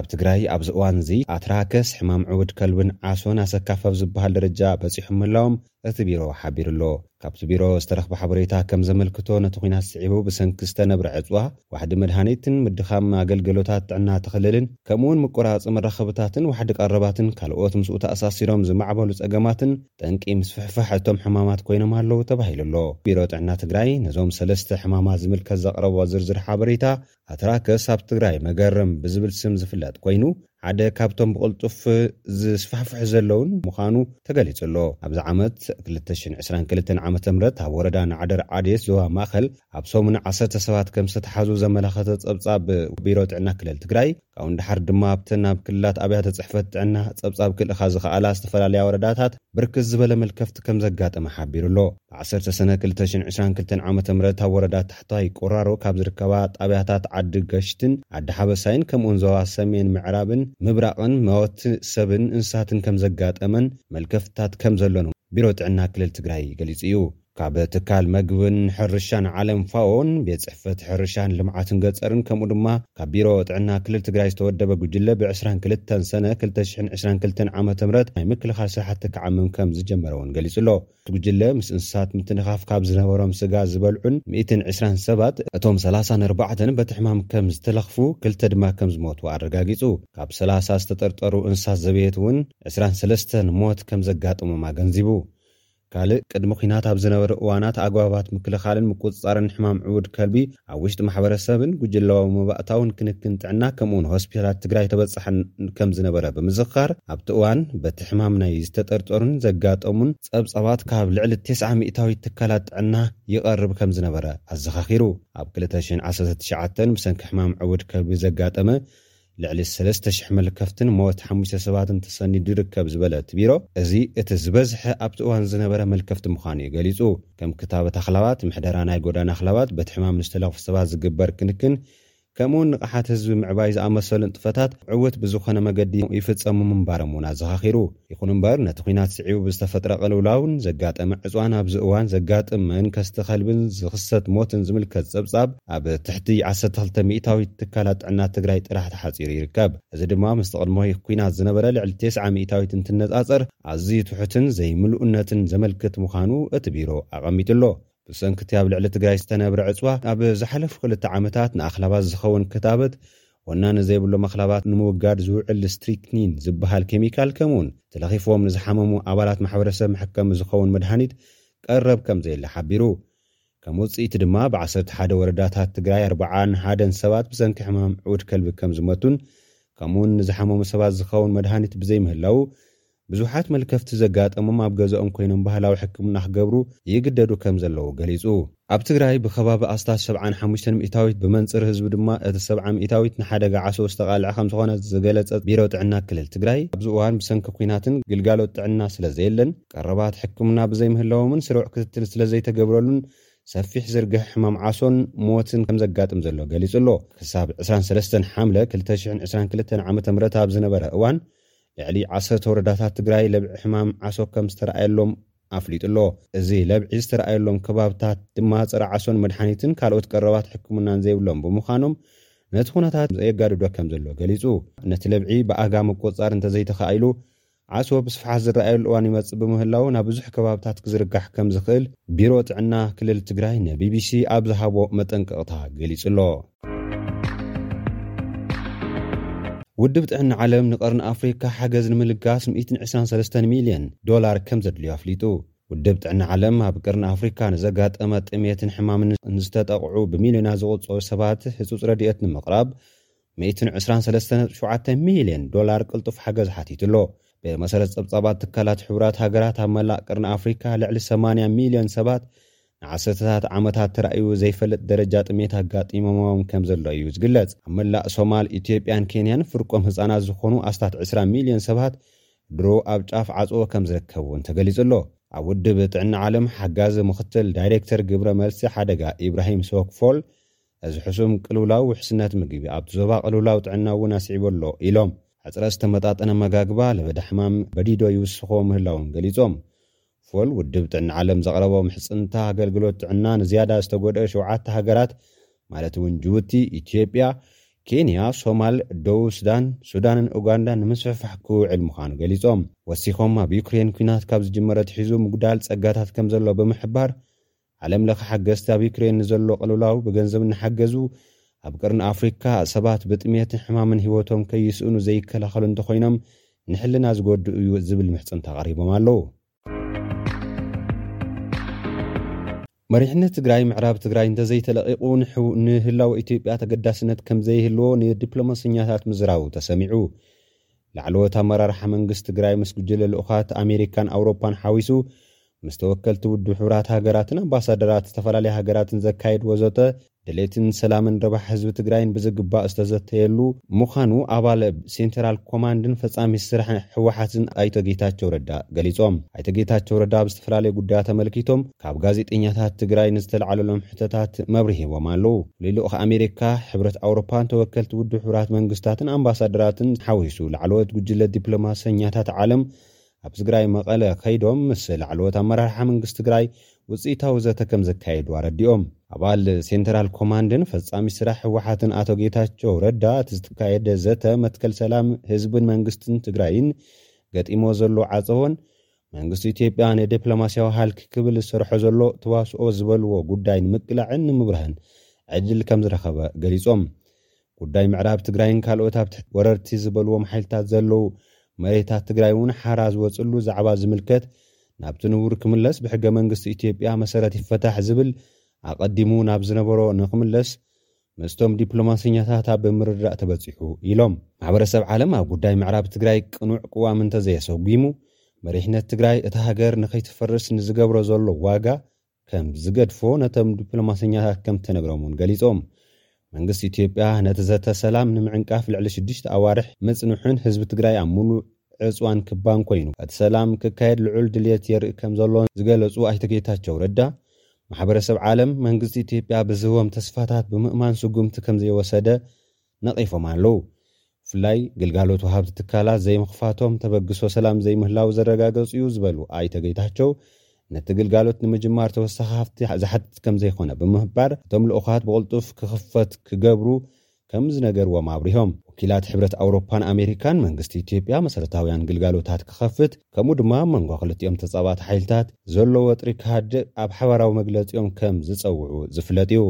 ኣብ ትግራይ ኣብዚ እዋን'ዚ ኣትራከስ፣ ሕማም ዕውድ ከልብን ዓሶን ኣሰካፊ ኣብ ዝበሃል ደረጃ በጺሖም ምህላዎም እቲ ቢሮ ሓቢሩ'ሎ። ካብቲ ቢሮ ዝተረኽበ ሓበሬታ ከም ዘመልክቶ ነቲ ኲናት ስዒቡ ብሰንኪ ዝተነብረ ዕጽዋ፣ ዋሕዲ መድሃኒትን ምድኻም ኣገልገሎታት ጥዕና እቲ ክልልን ከምኡ'ውን ምቁራጽ መራኸብታትን ዋሕዲ ቀረባትን ካልኦት ምስኡ ተኣሳሲሮም ዝማዕበሉ ጸገማትን ጠንቂ ምስፍሕፋሕ እቶም ሕማማት ኮይኖም ኣለዉ ተባሂሉ'ሎ። ቢሮ ጥዕና ትግራይ ነዞም ሰለስተ ሕማማት ዝምልከት ዘቕረቦ ዝርዝር ሓበሬታ ኣትራከስ ኣብ ትግራይ መገርም ብዝብል ስም ዝፍለጥ ኮይኑ ሓደ ካብቶም ብቕልጡፍ ዝስፋሕፍሑ ዘለዉን ምዃኑ ተገሊፁ ኣሎ። ኣብዚ ዓመት ክልተ ሽሕን ዕስራን ክልተን ዓመተ ምህረት ኣብ ወረዳ ናዕደር ዓዴት ዞባ ማእኸል ኣብ ሰሙን ዓሰርተ ሰባት ከምዝተትሓዙ ዘመላኸተ ፀብፃብ ቢሮ ጥዕና ክልል ትግራይ ካብኡ ንደሓር ድማ ኣብተን ኣብ ክልላት ኣብያተ ፅሕፈት ጥዕና ፀብፃብ ክልእኻ ዝኸኣላ ዝተፈላለያ ወረዳታት ብርክት ዝበለ መልከፍቲ ከምዘጋጠመ ሓቢሩ ኣሎ። ብ ዓሰርተ ሰነ ክልተ ሽሕን ዕስራን ክልተን ዓመተ ምህረት ኣብ ወረዳ ታሕተዋይ ቆራሮ ካብ ዝርከባ ጣብያታት ዓዲ ገሽትን ዓዲ ሓበሳይን ከምኡውን ዞባ ሰሜን ምዕራብን ምብራቕን መወቲ ሰብን እንስሳትን ከምዘጋጠመን መልከፍትታት ከምዘሎን ቢሮ ጥዕና ክልል ትግራይ ገሊፁ እዩ። ካብ ትካል መግብን ሕርሻን ዓለም፣ ፋኦን ቤት ፅሕፈት ሕርሻን ልምዓትን ገፀርን ከምኡ ድማ ካብ ቢሮ ጥዕና ክልል ትግራይ ዝተወደበ ጉጅለ ብ ዕስራን ክልተን ሰነ ክልተ ሽሕን ዕስራን ክልተን ዓመተ ምህረት ናይ ምክልኻል ስራሕቲ ክዓምም ከምዝጀመረ እውን ገሊፁ ኣሎ። እቲ ጉጅለ ምስ እንስሳት ምትንኻፍ ካብ ዝነበሮም ስጋ ዝበልዑን ሚእትን ዕስራን ሰባት እቶም ሰላሳን ኣርባዕተን በቲ ሕማም ከምዝተለኽፉ ክልተ ድማ ከምዝሞቱ ኣረጋጊፁ። ካብ ሰላሳ ዝተጠርጠሩ እንስሳት ዘቤት እውን ዕስራን ሰለስተን ሞት ከምዘጋጠሞም ኣገንዚቡ። ካልእ ቅድሚ ኲናት ኣብ ዝነበረ እዋናት ኣግባባት ምክልኻልን ምቁጽጻርን ሕማም ዕቡድ ከልቢ ኣብ ውሽጢ ማሕበረሰብን ጉጅለዋዊ መባእታውን ክንክን ጥዕና ከምኡውን ሆስፒታላት ትግራይ ተበጻሕን ከም ዝነበረ ብምዝኻር ኣብቲ እዋን በቲ ሕማም ናይ ዝተጠርጠሩን ዘጋጠሙን ጸብጻባት ካብ ልዕሊ ቴስዓ ሚእታዊት ትካላት ጥዕና ይቐርብ ከም ዝነበረ ኣዘኻኺሩ። ኣብ ክልተ ሽሕን ዓሰርተ ትሽዓተን ብሰንኪ ሕማም ዕቡድ ከልቢ ዘጋጠመ ልዕሊ ሰለስተ ሽሕ መልከፍትን ሞት ሓሙሽተ ሰባትን ተሰኒዱ ይርከብ ዝበለ እቲ ቢሮ፣ እዚ እቲ ዝበዝሐ ኣብቲ እዋን ዝነበረ መልከፍቲ ምዃኑ እዩ ገሊጹ። ከም ክታበት ኣኽላባት፣ ምሕደራ ናይ ጎዳና ኣኽላባት፣ በቲ ሕማም ንዝተለኽፉ ሰባት ዝግበር ክንክን፣ ከምኡ'ውን ንቕሓት ህዝቢ ምዕባይ ዝኣመሰሉ ንጥፈታት ዕዉት ብዝኾነ መገዲ ይፍጸሙ ምንባሮም እውን ኣዘኻኺሩ። ይኹን እምበር ነቲ ኲናት ስዒቡ ብዝተፈጥረ ቅልውላውን ዘጋጠመ ዕጽዋን ኣብዚ እዋን ዘጋጥም መንከስቲ ከልብን ዝኽሰት ሞትን ዝምልከት ጸብጻብ ኣብ ትሕቲ ዓሰርተ ክልተ ሚእታዊት ትካላት ጥዕና ትግራይ ጥራሕ ተሓጺሩ ይርከብ። እዚ ድማ ምስቲ ቅድመ ኲናት ዝነበረ ልዕሊ ቴስዓ ሚእታዊት እንትነጻጸር ኣዝዩ ትሑትን ዘይምሉእነትን ዘመልክት ምዃኑ እቲ ቢሮ ኣቐሚጡ ኣሎ። ብሰንኪ'ቲ ኣብ ልዕሊ ትግራይ ዝተነብረ ዕጽዋ ኣብ ዝሓለፉ ክልተ ዓመታት ንኣኽላባት ዝኸውን ክታበት ወናኒ ዘይብሎም ኣኽላባት ንምውጋድ ዝውዕል ስትሪክኒን ዝበሃል ኬሚካል ከምኡ'ውን ተለኺፎም ንዝሓመሙ ኣባላት ማሕበረሰብ መሕከሚ ዝኸውን መድሃኒት ቀረብ ከምዘየለ ሓቢሩ። ከም ውጽኢቲ ድማ ብ ዓሰርተ ሓደ ወረዳታት ትግራይ ኣርብዓን ሓደን ሰባት ብሰንኪ ሕማም ዕውድ ከልቢ ከምዝመቱን ከምኡ'ውን ንዝሓመሙ ሰባት ዝኸውን መድሃኒት ብዘይምህላዉ ብዙሓት መልከፍቲ ዘጋጠሞም ኣብ ገዘኦም ኮይኖም ባህላዊ ሕክምና ክገብሩ ይግደዱ ከም ዘለዉ ገሊጹ። ኣብ ትግራይ ብከባቢ ኣስታት ሰብዓን ሓሙሽተን ሚእታዊት ብመንጽር ህዝቢ ድማ እቲ ሰብዓ ሚእታዊት ንሓደጋ ዓሶ ዝተቓልዐ ከም ዝኾነ ዝገለጸ ቢሮ ጥዕና ክልል ትግራይ ኣብዚ እዋን ብሰንኪ ኩናትን ግልጋሎት ጥዕና ስለ ዘየለን ቀረባት ሕክምና ብዘይምህላዎምን ስሩዕ ክትትል ስለ ዘይተገብረሉን ሰፊሕ ዝርግሐ ሕማም ዓሶን ሞትን ከም ዘጋጥም ዘሎ ገሊጹ ኣሎ። ክሳብ ዕስራን ሰለስተን ሓምለ ክልተ ሽሕን ዕስራን ክልተን ዓመተ ምህረት ኣብ ዝነበረ እዋን ልዕሊ ዓሰርተ ወረዳታት ትግራይ ለብዒ ሕማም ዓሶ ከም ዝተርኣየሎም ኣፍሊጡ ኣሎ። እዚ ለብዒ ዝተርኣየሎም ከባብታት ድማ ፀረ ዓሶን መድሓኒትን ካልኦት ቀረባት ሕክምናን ዘይብሎም ብምዃኖም ነቲ ኩነታት የጋድዶ ከም ዘሎ ገሊፁ። ነቲ ለብዒ ብኣጋ ምቁፅፃር እንተዘይተኻኢሉ ዓሶ ብስፍሓት ዝርኣየሉ እዋን ይመፅእ ብምህላዉ ናብ ብዙሕ ከባብታት ክዝርጋሕ ከም ዝኽእል ቢሮ ጥዕና ክልል ትግራይ ንቢቢሲ ኣብ ዝሃቦ መጠንቀቕታ ገሊፁ ኣሎ። ውድብ ጥዕና ዓለም ንቀርኒ ኣፍሪካ ሓገዝ ንምልጋስ 123 ሚልዮን ዶላር ከም ዘድልዮ ኣፍሊጡ። ውድብ ጥዕና ዓለም ኣብ ቀርኒ ኣፍሪካ ንዘጋጠመ ጥሜትን ሕማምን ንዝተጠቕዑ ብሚልዮናት ዝቑፀሩ ሰባት ህፁፅ ረድኤት ንምቕራብ 123.7 ሚልዮን ዶላር ቅልጡፍ ሓገዝ ሓቲቱ ኣሎ። ብመሰረት ፀብፃባት ትካላት ሕቡራት ሃገራት ኣብ መላእ ቀርኒ ኣፍሪካ ልዕሊ 80 ሚልዮን ሰባት ንዓሰርተታት ዓመታት ተራእዩ ዘይፈልጥ ደረጃ ጥሜት ኣጋጢሞሞም ከምዘሎ እዩ ዝግለጽ። ኣብ መላእ ሶማል፣ ኢትዮጵያን ኬንያን ፍርቆም ህጻናት ዝኾኑ ኣስታት ዕስራ ሚልዮን ሰባት ድሮ ኣብ ጫፍ ዓጽዎ ከምዝርከቡ እውን ተገሊጹ ኣሎ። ኣብ ውድብ ጥዕና ዓለም ሓጋዚ ምኽትል ዳይሬክተር ግብረ መልሲ ሓደጋ ኢብራሂም ሶክፎል እዚ ሕሱም ቅልውላው ውሕስነት ምግቢ ኣብቲ ዞባ ቅልውላው ጥዕና እውን ኣስዒቡ ኣሎ ኢሎም። ሕጽረት ዝተመጣጠነ ኣመጋግባ ለበዳ ሕማም በዲዶ ይውስኾ ምህላዎም ገሊጾም። ፎል፣ ውድብ ጥዕና ዓለም ዘቕረቦ ምሕጽንታ ኣገልግሎት ጥዕና ንዝያዳ ዝተጎድኣ ሸውዓተ ሃገራት ማለት እውን ጅቡቲ፣ ኢትዮጵያ፣ ኬንያ፣ ሶማል፣ ደቡብ ሱዳን፣ ሱዳንን ኡጋንዳን ንምስፍሕፋሕ ክውዕል ምዃኑ ገሊጾም። ወሲኾም ኣብ ዩክሬን ኲናት ካብ ዝጅመር ኣትሒዙ ምጉዳል ጸጋታት ከምዘሎ ብምሕባር፣ ዓለም ለኸ ሓገዝቲ ኣብ ዩክሬን ንዘሎ ቅልውላው ብገንዘብ እናሓገዙ ኣብ ቀርኒ ኣፍሪካ ሰባት ብጥምየትን ሕማምን ህይወቶም ከይስእኑ ዘይከላኸሉ እንተኾይኖም ንሕልና ዝጎድእ እዩ ዝብል ምሕፅንታ ኣቕሪቦም ኣለው። መሪሕነት ትግራይ ምዕራብ ትግራይ እንተዘይተለቒቑ ንህላወ ኢትዮጵያ ተገዳስነት ከምዘይህልዎ ንዲፕሎማሰኛታት ምዝራቡ ተሰሚዑ። ላዕለዎት ኣመራርሓ መንግስቲ ትግራይ ምስ ጉጅለ ልኡኻት ኣሜሪካን ኣውሮፓን ሓዊሱ ምስ ተወከልቲ ውድብ ሕቡራት ሃገራትን ኣምባሳደራት ዝተፈላለያ ሃገራትን ዘካየድዎ ዘተ ድሌትን ሰላምን ረብሓ ህዝቢ ትግራይን ብዝግባእ ዝተዘተየሉ ምዃኑ ኣባል ሴንተራል ኮማንድን ፈፃሚት ስራሕ ህወሓትን ኣይተ ጌታቸው ረዳ ገሊፆም። ኣይተ ጌታቸው ረዳ ኣብ ዝተፈላለዩ ጉዳያት ኣመልኪቶም ካብ ጋዜጠኛታት ትግራይ ንዝተልዓለሎም ሕቶታት መብርሂ ሂቦም ኣለዉ። ፍሉይ ልኡኽ ኣሜሪካ፣ ሕብረት ኣውሮፓን ተወከልቲ ውድብ ሕቡራት መንግስታትን ኣምባሳደራትን ሓዊሱ ላዕለዎት ጉጅለ ዲፕሎማሰኛታት ዓለም ኣብ ትግራይ መቐለ ከይዶም ምስ ላዕለዎት ኣመራርሓ መንግስቲ ትግራይ ውፅኢታዊ ዘተ ከምዘካየዱ ኣረዲኦም። ኣባል ሴንተራል ኮማንድን ፈፃሚ ስራሕ ህወሓትን ኣቶ ጌታቸው ረዳ እቲ ዝትካየደ ዘተ መትከል ሰላም ህዝብን መንግስትን ትግራይን ገጢምዎ ዘሎ ዓፀቦን መንግስቲ ኢትዮጵያ ንዲፕሎማስያዊ ሃልኪ ክብል ዝሰርሖ ዘሎ ተዋስኦ ዝበልዎ ጉዳይ ንምቅላዕን ንምብራህን ዕድል ከምዝረኸበ ገሊፆም። ጉዳይ ምዕራብ ትግራይን ካልኦት ኣብ ትሕቲ ወረርቲ ዝበልዎም ሓይልታት ዘለዉ መሬታት ትግራይ እውን ሓራ ዝወፅሉ ዛዕባ ዝምልከት ናብቲ ንቡር ክምለስ ብሕገ መንግስቲ ኢትዮጵያ መሰረት ይፈታሕ ዝብል ኣቐዲሙ ናብ ዝነበሮ ንክምለስ ምስቶም ዲፕሎማሰኛታት ኣብ ምርድዳእ ተበፂሑ ኢሎም። ማሕበረሰብ ዓለም ኣብ ጉዳይ ምዕራብ ትግራይ ቅኑዕ ቅዋም እንተዘየሰጒሙ መሪሕነት ትግራይ እታ ሃገር ንከይትፈርስ ንዝገብሮ ዘሎ ዋጋ ከምዝገድፎ ነቶም ዲፕሎማሰኛታት ከምተነግሮም እውን ገሊፆም። መንግስቲ ኢትዮጵያ ነቲ ዘተ ሰላም ንምዕንቃፍ ልዕሊ ሽዱሽተ ኣዋርሕ ምፅንሑን ህዝቢ ትግራይ ኣብ ሙሉእ ዕፅዋን ክባን ኮይኑ እቲ ሰላም ክካየድ ልዑል ድልየት የርኢ ከምዘሎ ዝገለፁ ኣይተ ጌታቸው ረዳ ማሕበረሰብ ዓለም መንግስቲ ኢትዮጵያ ብዝህቦም ተስፋታት ብምእማን ስጉምቲ ከምዘይወሰደ ነቒፎም ኣለዉ። ብፍላይ ግልጋሎት ወሃብቲ ትካላት ዘይምኽፋቶም ተበግሶ ሰላም ዘይምህላዉ ዘረጋገፅ'ዩ ዝበሉ ኣይተ ጌታቸው፣ ነቲ ግልጋሎት ንምጅማር ተወሳኺ ሃፍቲ ዝሓትት ከምዘይኮነ ብምሕባር፣ እቶም ልኡኻት ብቕልጡፍ ክኽፈት ክገብሩ ከም ዝነገርዎም ኣብሪሆም። ወኪላት ሕብረት ኣውሮፓን ኣሜሪካን መንግስቲ ኢትዮጵያ መሰረታውያን ግልጋሎታት ክኸፍት ከምኡ ድማ ኣብ መንጎ ክልቲኦም ተፃባእቲ ሓይልታት ዘሎ ወጥሪ ክሃድእ ኣብ ሓባራዊ መግለፂኦም ከም ዝፀውዑ ዝፍለጥ እዩ።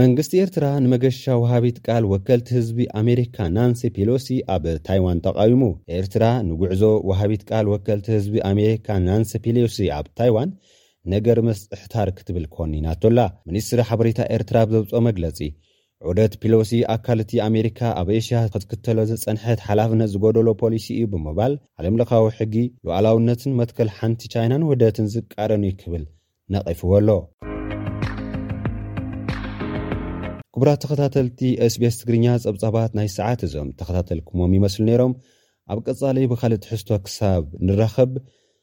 መንግስቲ ኤርትራ ንመገሻ ወሃቢት ቃል ወከልቲ ህዝቢ ኣሜሪካ ናንሲ ፔሎሲ ኣብ ታይዋን ተቓዊሙ። ኤርትራ ንጉዕዞ ወሃቢት ቃል ወከልቲ ህዝቢ ኣሜሪካ ናንሲ ፔሎሲ ኣብ ታይዋን ነገር መስጥሕታር ክትብል ኮኒናቶ ኣላ። ሚኒስትሪ ሓበሬታ ኤርትራ ኣብ ዘውጽኦ መግለጺ፣ ዑደት ፒሎሲ ኣካል እቲ ኣሜሪካ ኣብ ኤሽያ ክትክተሎ ዝጸንሐት ሓላፍነት ዝጎደሎ ፖሊሲ እዩ ብምባል፣ ዓለምለኻዊ ሕጊ፣ ሉኣላውነትን መትከል ሓንቲ ቻይናን ውህደትን ዝቃረን እዩ ክብል ነቒፍዎ ኣሎ። ክቡራት ተኸታተልቲ SBS ትግርኛ ጸብጻባት ናይ ሰዓት እዞም ተኸታተልኩሞም ይመስሉ ነይሮም። ኣብ ቀጻሊ ብኻልእ ትሕዝቶ ክሳብ ንራኸብ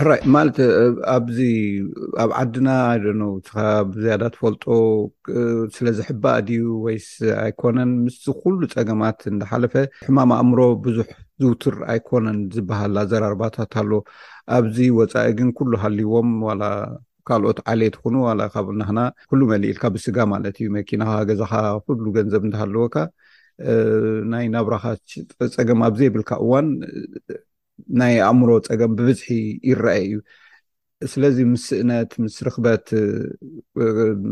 ሕራይ ማለት ኣብዚ ኣብ ዓድና ኣይደኖ ካብ ዝያዳ ትፈልጦ ስለ ዝሕባእ ድዩ ወይስ ኣይኮነን ምስ ኩሉ ፀገማት እንዳሓለፈ ሕማም ኣእምሮ ብዙሕ ዝውትር ኣይኮነን ዝበሃል ኣዘራርባታት ኣሎ ኣብዚ ወጻኢ ግን ኩሉ ሃልዎም ዋላ ካልኦት ዓሌት ኹኑ ዋላ ካብ ናህና ኩሉ መሊእልካ ብስጋ ማለት እዩ መኪናኻ ገዛኻ ኩሉ ገንዘብ እንዳሃለወካ ናይ ናብራኻ ፀገም ኣብ ዘይብልካ እዋን ናይ ኣእምሮ ፀገም ብብዝሒ ይረአ እዩ ስለዚ ምስ ስእነት ምስ ርክበት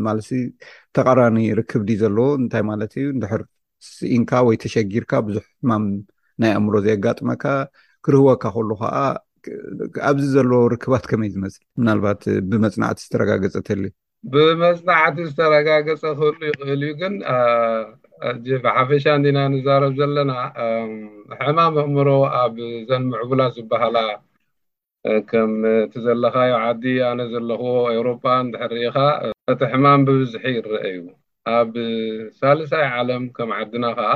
ማለት ተቃራኒ ርክብ ድዩ ዘለዎ እንታይ ማለት እዩ እንድሕር ስኢንካ ወይ ተሸጊርካ ብዙሕ ሕማም ናይ ኣእምሮ ዘየጋጥመካ ክርህወካ ከሉ ከዓ ኣብዚ ዘለዎ ርክባት ከመይ ዝመስል ምናልባት ብመፅናዕቲ ዝተረጋገፀ ተልዩ ብመፅናዕቲ ዝተረጋገፀ ክህሉ ይኽእል እዩ ግን ብሓፈሻ እንዲና ንዛረብ ዘለና ሕማም ኣእምሮ ኣብዘን ምዕቡላት ዝበሃላ ከም እቲ ዘለኻዮ ዓዲ ኣነ ዘለኽዎ ኤውሮጳ እንድሕር ርኢኻ እቲ ሕማም ብብዝሒ ይረኣ እዩ። ኣብ ሳልሳይ ዓለም ከም ዓድና ከኣ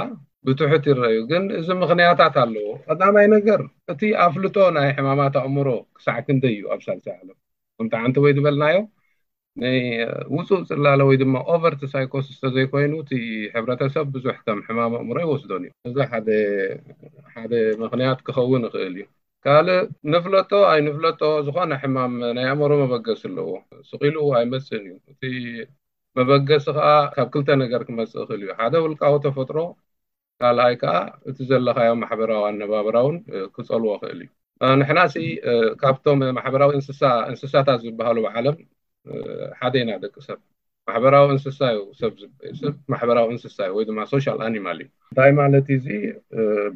ብትሑት ይረኣ እዩ። ግን እዚ ምኽንያታት ኣለዎ። ቀዳማይ ነገር እቲ ኣፍልጦ ናይ ሕማማት ኣእምሮ ክሳዕ ክንደይ እዩ ኣብ ሳልሳይ ዓለም? ከምቲ ዓንተወይ ዝበልናዮ ውጹእ ጽላለ ወይ ድማ ኦቨርት ሳይኮሲስ ተዘይኮይኑ እቲ ሕብረተሰብ ብዙሕ ከም ሕማም ኣእምሮ ኣይወስዶን እዩ። እዚ ሓደ ሓደ ምኽንያት ክኸውን ይኽእል እዩ። ካልእ ንፍለጦ ኣይንፍለጦ ዝኾነ ሕማም ናይ ኣእምሮ መበገሲ ኣለዎ። ስቕ ኢሉ ኣይመጽእን እዩ። እቲ መበገሲ ከኣ ካብ ክልተ ነገር ክመጽእ ይኽእል እዩ። ሓደ ውልቃዊ ተፈጥሮ ካልኣይ ከኣ እቲ ዘለኻዮ ማሕበራዊ ኣነባብራ እውን ክጸልዎ ይኽእል እዩ። ንሕና ሲ ካብቶም ማሕበራዊ እንስሳ እንስሳታት ዝበሃሉ ኣብ ዓለም ሓደ ኢና ደቂ ሰብ ማሕበራዊ እንስሳ እዩ ሰብ ሰብ ማሕበራዊ እንስሳ እዩ ወይ ድማ ሶሻል ኣኒማል እዩ እንታይ ማለት እዩ እዚ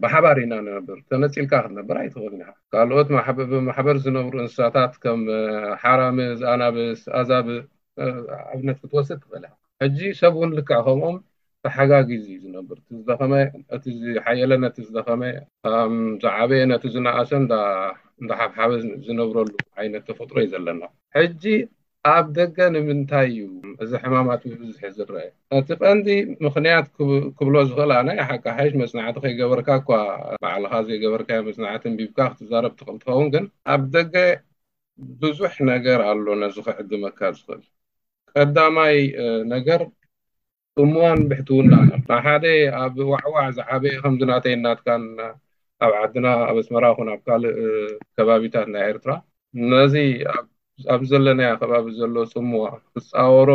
ብሓባር ኢና ንነብር ተነፂልካ ክትነብር ኣይትኽእልን ኢኻ ካልኦት ብማሕበር ዝነብሩ እንስሳታት ከም ሓራምዝ ኣናብስ ኣዛብእ ኣብነት ክትወስድ ትኽእል ኢኻ ሕጂ ሰብ እውን ልክዕ ከምኦም ተሓጋጊዙ እዩ ዝነብር። እቲ ዝደኸመ እቲ ዝሓየለ ነቲ ዝደኸመ፣ ዝዓበየ ነቲ ዝነኣሰ እንዳሓብሓበ ዝነብረሉ ዓይነት ተፈጥሮ እዩ ዘለና። ሕጂ ኣብ ደገ ንምንታይ እዩ እዚ ሕማማት ብብዝሒ ዝረኣ? እቲ ቀንዲ ምኽንያት ክብሎ ዝኽእል ኣነ፣ ሓቃሓይሽ መጽናዕቲ ከይገበርካ እኳ ባዕልኻ ዘይገበርካዮ መጽናዕቲ ኣንቢብካ ክትዛረብ ትኽእል ትኸውን፣ ግን ኣብ ደገ ብዙሕ ነገር ኣሎ ነዚ ክዕድመካ ዝኽእል። ቀዳማይ ነገር ጽምዋን ብሕትውናን ኣሎ። ናይ ሓደ ኣብ ዋዕዋዕ ዝዓበየ ከምዚ ናተይን ናትካን ኣብ ዓድና ኣብ ኣስመራ ኩን ኣብ ካልእ ከባቢታት ናይ ኤርትራ ነዚ ኣብዚ ዘለናዮ ከባቢ ዘሎ ጽምዋ ክጻወሮ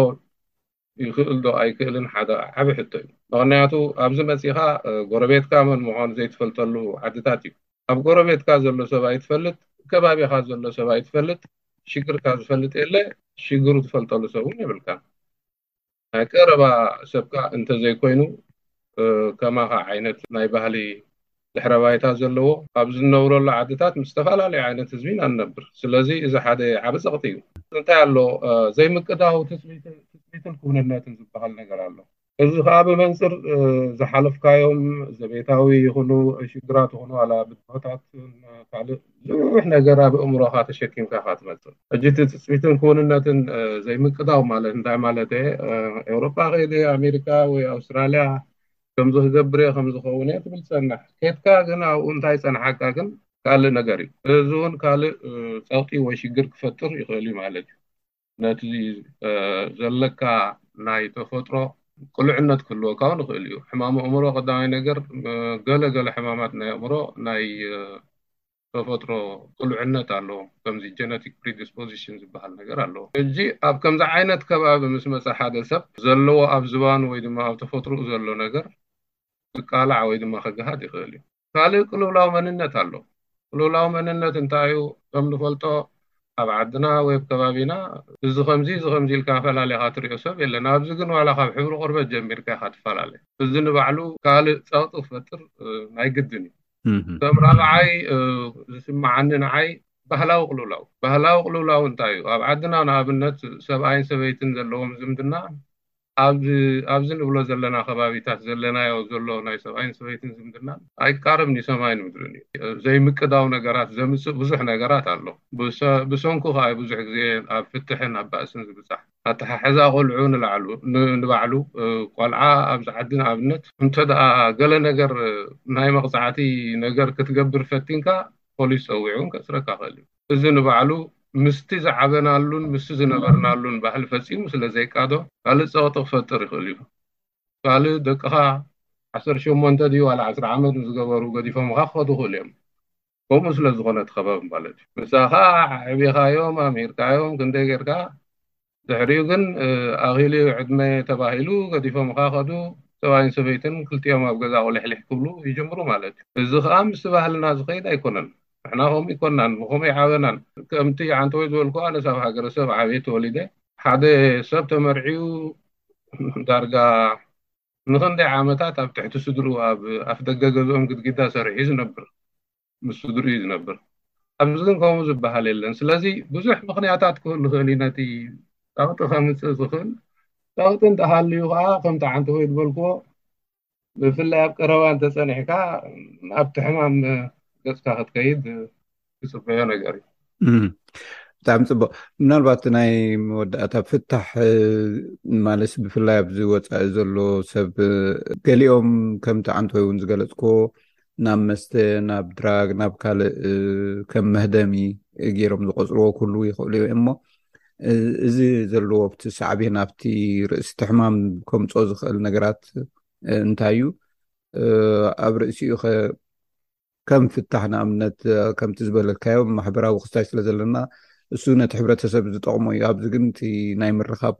ይኽእል ዶ ኣይክእልን ሓደ ዓቢ ሕቶ እዩ። ምኽንያቱ ኣብዚ መጺኻ ጎረቤትካ መን ምዃኑ ዘይትፈልጠሉ ዓድታት እዩ። ኣብ ጎረቤትካ ዘሎ ሰብ ኣይትፈልጥ፣ ከባቢኻ ዘሎ ሰብ ኣይትፈልጥ፣ ሽግርካ ዝፈልጥ የለ ሽግሩ ትፈልጠሉ ሰብ እውን የብልካን። ናይ ቀረባ ሰብካ እንተዘይኮይኑ ከማኻ ዓይነት ናይ ባህሊ ድሕረ ባይታ ዘለዎ ኣብ ዝንነብረሉ ዓድታት ምስ ዝተፈላለዩ ዓይነት ህዝቢ ኢና ንነብር ስለዚ እዚ ሓደ ዓቢ ጸቕጢ እዩ። እንታይ ኣሎ ዘይምቅዳው ትጽቢትን ክውንነትን ዝበሃል ነገር ኣሎ። እዚ ከኣ ብመንጽር ዝሓለፍካዮም ዘቤታዊ ይኹኑ ሽግራት ይኹኑ ዋላ ብድሆታትን ካልእ ብዙሕ ነገር ኣብ ኣእምሮኻ ተሸኪምካ እኻ ትመጽእ። ሕጂ እቲ ትጽቢትን ክውንነትን ዘይምቅዳው ማለት እንታይ ማለት እየ? ኤውሮጳ ከይደ ኣሜሪካ ወይ ኣውስትራልያ ከምዚ ክገብር እየ ከምዚ ክኸውን እየ ትብል ትጸንሕ። ኬድካ ግን ኣብኡ እንታይ ይጸንሓካ ግን ካልእ ነገር እዩ። እዚ እውን ካልእ ጸቕጢ ወይ ሽግር ክፈጥር ይኽእል እዩ ማለት እዩ። ነቲ ዘለካ ናይ ተፈጥሮ ቅሉዕነት ክህልወካ እውን ይኽእል እዩ። ሕማም ኣእምሮ ቀዳማይ ነገር ገለ ገለ ሕማማት ናይ ኣእምሮ ናይ ተፈጥሮ ቅሉዕነት ኣለዎም ከምዚ ጀነቲክ ፕሪዲስፖዚሽን ዝበሃል ነገር ኣለዎ። ሕጂ ኣብ ከምዚ ዓይነት ከባቢ ምስ መጸ ሓደ ሰብ ዘለዎ ኣብ ዝባኑ ወይ ድማ ኣብ ተፈጥሮኡ ዘሎ ነገር ክቃላዕ ወይ ድማ ክግሃድ ይኽእል እዩ። ካልእ ቅልውላው መንነት ኣሎ። ቅልውላው መንነት እንታይ እዩ? ከም ንፈልጦ ኣብ ዓድና ወይ ኣብ ከባቢና እዚ ከምዚ እዚ ከምዚ ኢልካ ፈላሊኻ ትሪኦ ሰብ የለን። ኣብዚ ግን ዋላ ካብ ሕብሪ ቆርበት ጀሚርካ ኢኻ ትፈላለ። እዚ ንባዕሉ ካልእ ጸቕጢ ክፈጥር ናይ ግድን እዩ። ከም ራብዓይ ዝስመዓኒ ንዓይ ባህላዊ ቅልውላው ባህላዊ ቅልውላው እንታይ እዩ? ኣብ ዓድና ንኣብነት ሰብኣይን ሰበይትን ዘለዎም ዝምድና ኣብ ኣብዚ ንብሎ ዘለና ከባቢታት ዘለናዮ ዘሎ ናይ ሰብኣይን ሰበይትን ዝምድና ኣይቃረብን እዩ ሰማይን ምድርን እዩ ዘይምቅዳው ነገራት ዘምጽእ ብዙሕ ነገራት ኣሎ ብሰንኩ ከኣ እዩ ብዙሕ ግዜ ኣብ ፍትሕን ኣብ ባእስን ዝብጻሕ ኣተሓሕዛ ቆልዑ ንላዕሉ ንባዕሉ ቆልዓ ኣብዚ ዓዲ ንኣብነት እንተ ደኣ ገለ ነገር ናይ መቕጻዕቲ ነገር ክትገብር ፈቲንካ ፖሊስ ጸዊዑ ውን ከእስረካ ይኽእል እዩ እዚ ንባዕሉ ምስቲ ዝዓበናሉን ምስቲ ዝነበርናሉን ባህሊ ፈጺሙ ስለ ዘይቃዶ ካልእ ጸቕጢ ክፈጥር ይኽእል እዩ። ካልእ ደቅኻ ዓሰርተ ሸሞንተ ድዩ ዋላ ዕስራ ዓመት ምስ ገበሩ ገዲፎምኻ ክኸዱ ይኽእሉ እዮም። ከምኡ ስለ ዝኾነ እቲ ከባቢ ማለት እዩ። ምሳኻ ኣዕቢኻዮም ኣምሂርካዮም ክንደይ ጌርካ ድሕሪኡ ግን ኣኺሉ እዩ ዕድመ ተባሂሉ ገዲፎምኻ ከዱ፣ ሰብኣይን ሰበይትን ክልቲኦም ኣብ ገዛ ቁሊሕሊሕ ክብሉ ይጅምሩ ማለት እዩ። እዚ ከኣ ምስቲ ባህልና ዝኸይድ ኣይኮነን። ንሕና ከምኡ ኣይኮናን፣ ብኸምኡ ኣይዓበናን። ከምቲ ዓንተወይ ዝበልክዎ ኣነስ ኣብ ሃገረሰብ ዓብየ ተወሊደ፣ ሓደ ሰብ ተመርዕዩ ዳርጋ ንኽንደይ ዓመታት ኣብ ትሕቲ ስድርኡ ኣብ ኣፍደገ ገዝኦም ግድጊዳ ሰሪሑ እዩ ዝነብር። ምስ ስድርኡ እዩ ዝነብር ኣብዚ ግን ከምኡ ዝበሃል የለን ስለዚ ብዙሕ ምክንያታት ክህሉ ይኽእል እዩ ነቲ ጸቕጢ ከምፅእ ዝኽእል ጸቕጢ እንተሃልዩ ከዓ ከምቲ ዓንተ ወይ ዝበልክዎ ብፍላይ ኣብ ቀረባ እንተፀኒሕካ ናብቲ ሕማም ገፅካ ክትከይድ ክፅበዮ ነገር እዩ ብጣዕሚ ፅቡቅ ምናልባት ናይ መወዳእታ ፍታሕ ማለት ብፍላይ ኣብዚ ወፃኢ ዘሎ ሰብ ገሊኦም ከምቲ ዓንቶይ እውን ዝገለፅኮ ናብ መስተ ናብ ድራግ ናብ ካልእ ከም መህደሚ ገይሮም ዝቆፅርዎ ኩሉ ይኽእሉ እዩ እሞ እዚ ዘለዎ ኣብቲ ሳዕቤን ኣብቲ ርእሲ ትሕማም ከምፆ ዝኽእል ነገራት እንታይ እዩ ኣብ ርእሲኡ ከም ፍታሕ ንኣብነት ከምቲ ዝበለካዮ ማሕበራዊ ክስታይ ስለ ዘለና እሱ ነቲ ሕብረተሰብ ዝጠቕሞ እዩ ኣብዚ ግን እቲ ናይ ምርኻብ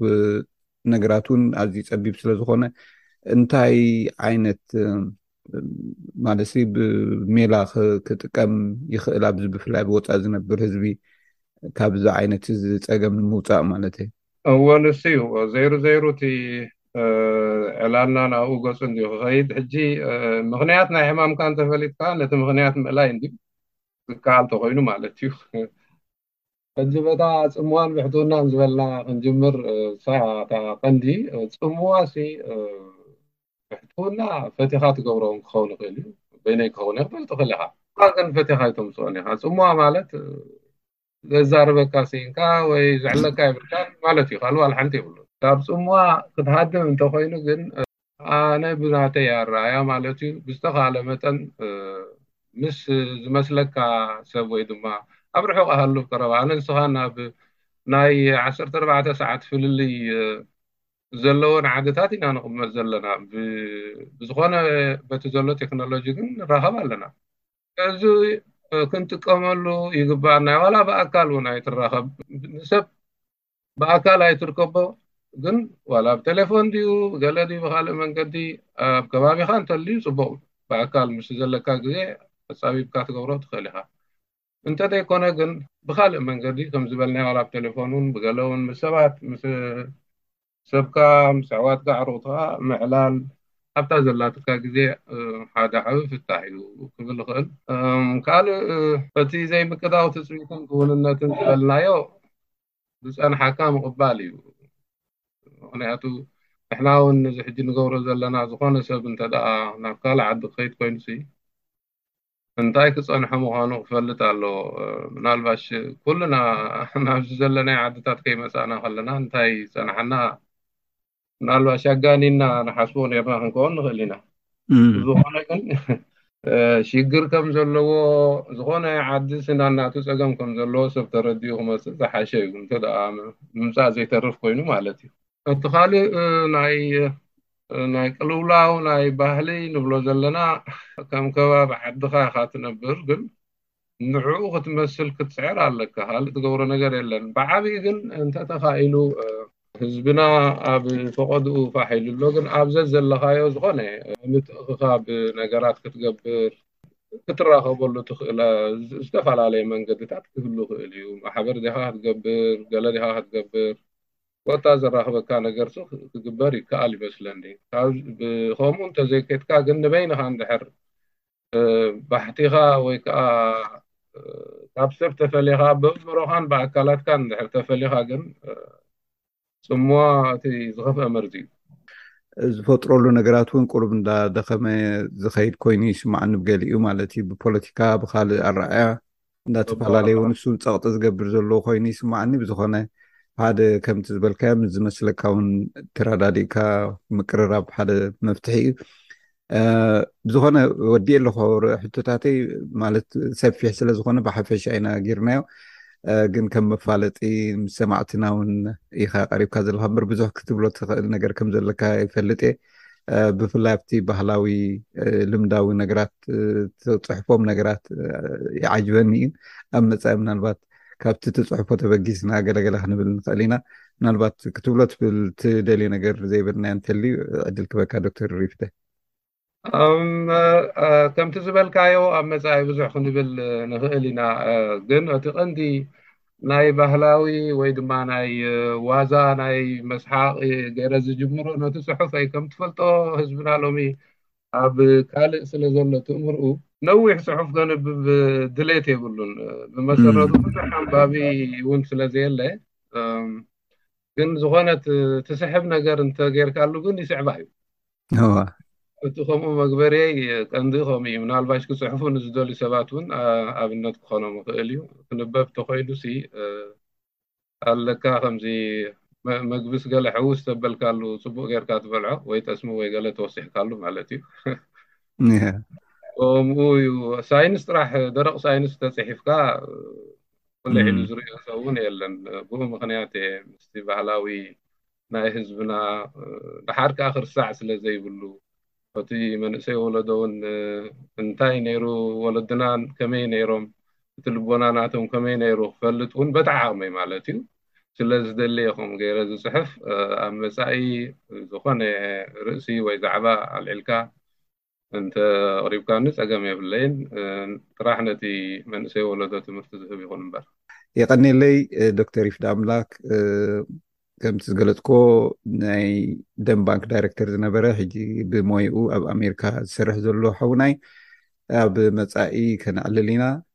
ነገራት እውን ኣዝዩ ፀቢብ ስለዝኾነ እንታይ ዓይነት ማለት ብሜላ ክጥቀም ይኽእል ኣብዚ ብፍላይ ብወፃኢ ዝነብር ህዝቢ ካብዚ ዓይነት እዚ ፀገም ንምውፃእ ማለት እዩ እወ ንሱ እዩ ዘይሩ ዘይሩ እቲ ዕላልና ናብኡ ገጹ እንዲዩ ክኸይድ ሕጂ ምኽንያት ናይ ሕማምካ እንተፈሊጥካ ነቲ ምኽንያት ምእላይ እንዲዩ ዝከኣል ተኾይኑ ማለት እዩ ሕጂ በታ ጽምዋን ብሕትውናን ዝበልና ክንጅምር እሳ እታ ቀንዲ ጽምዋ ሲ ብሕትውና ፈቲኻ ትገብሮ እውን ክኸውን ይኽእል እዩ በይነይ ክኸውን ይኽእል ትኽእል ኢኻ እኳ ግን ፈቲኻ ኣይተምጽኦን ኢኻ ጽምዋ ማለት ዘዛርበካ ስኢንካ ወይ ዝዕለካ የብልካን ማለት እዩ ካልእ ዋላ ሓንቲ የብሉ ካብ ጽምዋ ክትሃድም እንተኮይኑ ግን ኣነ ብናተይ ኣረኣያ ማለት እዩ ብዝተኻለ መጠን ምስ ዝመስለካ ሰብ ወይ ድማ ኣብ ርሑቕ ኣሃሉ ቀረባ ኣነ ንስኻ ናብ ናይ ዓሰርተ ኣርባዕተ ሰዓት ፍልልይ ዘለዎን ዓድታት ኢና ንቕመጥ ዘለና ብዝኾነ በቲ ዘሎ ቴክኖሎጂ ግን ንራኸብ ኣለና እዚ ክንጥቀመሉ ይግባኣና ዋላ ብኣካል እውን ኣይትራኸብ ንሰብ ብኣካል ኣይትርከቦ ግን ዋላ ብ ቴሌፎን ድዩ ገለ ድዩ ብካልእ መንገዲ ኣብ ከባቢኻ እንተልዩ ፅቡቕ ብኣካል ምስ ዘለካ ግዜ ኣፃቢብካ ትገብሮ ትኽእል ኢኻ እንተዘይኮነ ግን ብካልእ መንገዲ ከምዝበልናዮ ዋላ ብ ቴሌፎን እውን ብገለ እውን ምስ ሰባት ምስ ሰብካ ምስ ኣሕዋትካ ኣዕሩኽትኻ ምዕላል ኣብታ ዘላትካ ግዜ ሓደ ዓቢ ፍታሕ እዩ ክብል እኽእል። ካልእ እቲ ዘይምቅዳው ትጽቢትን ክውንነትን ዝበልናዮ ዝጸንሓካ ምቕባል እዩ። ምኽንያቱ ንሕና ውን እዚ ሕጂ ንገብሮ ዘለና ዝኾነ ሰብ እንተድኣ ናብ ካልእ ዓዲ ክኸይድ ኮይኑሲ እንታይ ክጸንሖ ምዃኑ ክፈልጥ ኣለዎ። ምናልባሽ ኩልና ናብዚ ዘለናዮ ዓድታት ከይመጻእና ከለና እንታይ ዝጸንሓና ምናልባሽ ኣጋኒንና ንሓስቦ ኔርና ክንከውን ንኽእል ኢና። ብዝኾነ ግን ሽግር ከም ዘለዎ ዝኾነ ዓዲ ስናናቱ ጸገም ከም ዘለዎ ሰብ ተረዲኡ ክመጽእ ዝሓሸ እዩ፣ እንተ ደኣ ምምጻእ ዘይተርፍ ኮይኑ ማለት እዩ። እቲ ካልእ ናይ ናይ ቅልውላው ናይ ባህሊ ንብሎ ዘለና ከም ከባቢ ዓድኻ ኢኻ ትነብር ግን ንዕኡ ክትመስል ክትጽዕር ኣለካ ካልእ ትገብሮ ነገር የለን ብዓብይ ግን እንተተኻኢሉ ህዝብና ኣብ ፈቐድኡ ፋሕ ኢሉ ኣሎ ግን ኣብ ዘዘለኻዮ ዝኾነ ምትእኽኻብ ነገራት ክትገብር ክትራኸበሉ ትኽእለ ዝተፈላለየ መንገድታት ክህሉ ይኽእል እዩ ማሕበር ዲኻ ክትገብር ገለ ዲኻ ክትገብር ኮታ ዘራኽበካ ነገርሲ ክግበር ይከኣል ይመስለኒ። ብኸምኡ እንተዘይኬድካ ግን ንበይንኻ እንድሕር ባሕቲኻ ወይ ከኣ ካብ ሰብ ተፈሊኻ ብእምሮኻን ብኣካላትካን እንድሕር ተፈሊኻ ግን ጽምዋ እቲ ዝኸፍአ መርዚ እዩ ዝፈጥረሉ ነገራት እውን ቁሩብ እንዳደኸመ ዝኸይድ ኮይኑ ይስማዓኒ ብገሊኡ ማለት እዩ ብፖለቲካ ብካልእ ኣረኣያ እንዳተፈላለዩ ንሱን ፀቕጢ ዝገብር ዘለዎ ኮይኑ ይስማዓኒ ብዝኾነ ሓደ ከምቲ ዝበልካዮ ምስ ዝመስለካ እውን ተረዳዲእካ ምቅርራብ ሓደ መፍትሒ እዩ ብዝኾነ ወዲ ኣለኮ ሕቶታተይ ማለት ሰፊሕ ስለዝኾነ ብሓፈሻ ኢና ጌርናዮ ግን ከም መፋለጢ ምስ ሰማዕትና እውን ኢካ ቀሪብካ ዘለካ እምበር ብዙሕ ክትብሎ ትኽእል ነገር ከም ዘለካ ይፈልጥ እየ ብፍላይ ኣብቲ ባህላዊ ልምዳዊ ነገራት ተፅሕፎም ነገራት ይዓጅበኒ እዩ ኣብ መፃኢ ምናልባት ካብቲ ትፅሕፎ ተበጊስና ገለገለ ክንብል ንኽእል ኢና ምናልባት ክትብሎ ትብል ትደልዮ ነገር ዘይበልናዮ እንተልዩ ዕድል ክበካ ዶክተር ይፍተ ከምቲ ዝበልካዮ ኣብ መፃኢ ብዙሕ ክንብል ንኽእል ኢና ግን እቲ ቀንዲ ናይ ባህላዊ ወይ ድማ ናይ ዋዛ ናይ መስሓቂ ገረ ዝጅምሮ ነቲ ጽሑፈይ ከም ትፈልጦ ህዝብና ሎሚ ኣብ ካልእ ስለ ዘሎ ትእምርኡ ነዊሕ ጽሑፍ ከንብብ ድሌት የብሉን ብመሰረቱ ብዙሕ ኣንባቢ እውን ስለ ዘየለ ግን ዝኾነት ትስሕብ ነገር እንተ ጌርካሉ ግን ይስዕባ እዩ እቲ ከምኡ መግበርየይ ቀንዲ ከምኡ እዩ ምናልባሽ ክፅሕፉ ንዝደልዩ ሰባት እውን ኣብነት ክኾኖም ይኽእል እዩ ክንበብ ተኮይኑ ሲ ኣለካ ከምዚ መግብስ ገለ ሕውስ ተበልካሉ ፅቡቅ ጌርካ ትበልዖ ወይ ጠስሚ ወይ ገለ ተወሲሕካሉ ማለት እዩ ከምኡ እዩ ሳይንስ ጥራሕ ደረቕ ሳይንስ ተፅሒፍካ ቁልዕ ኢሉ ዝሪኦ ሰው እውን የለን ብኡ ምክንያት እየ ምስቲ ባህላዊ ናይ ህዝብና ደሓር ከኣ ክርሳዕ ስለ ዘይብሉ እቲ መንእሰይ ወለዶ ውን እንታይ ነይሩ ወለድና ከመይ ነይሮም እቲ ልቦና ናቶም ከመይ ነይሩ ክፈልጥ ውን በቲ ዓቕመይ ማለት እዩ ስለ ዝደሊ እየ ከምኡ ገይረ ዝጽሕፍ ኣብ መጻኢ ዝኾነ ርእሲ ወይ ዛዕባ ኣልዒልካ እንተ ኣቕሪብካኒ ጸገም የብለይን ጥራሕ ነቲ መንእሰይ ወለዶ ትምህርቲ ዝህብ ይኹን እምበር። የቐኔለይ ዶክተር ይፍዳ ኣምላክ ከምቲ ዝገለጽክዎ ናይ ደም ባንክ ዳይረክተር ዝነበረ ሕጂ ብሞይኡ ኣብ ኣሜሪካ ዝሰርሕ ዘሎ ሓውናይ ኣብ መጻኢ ከነዕልል ኢና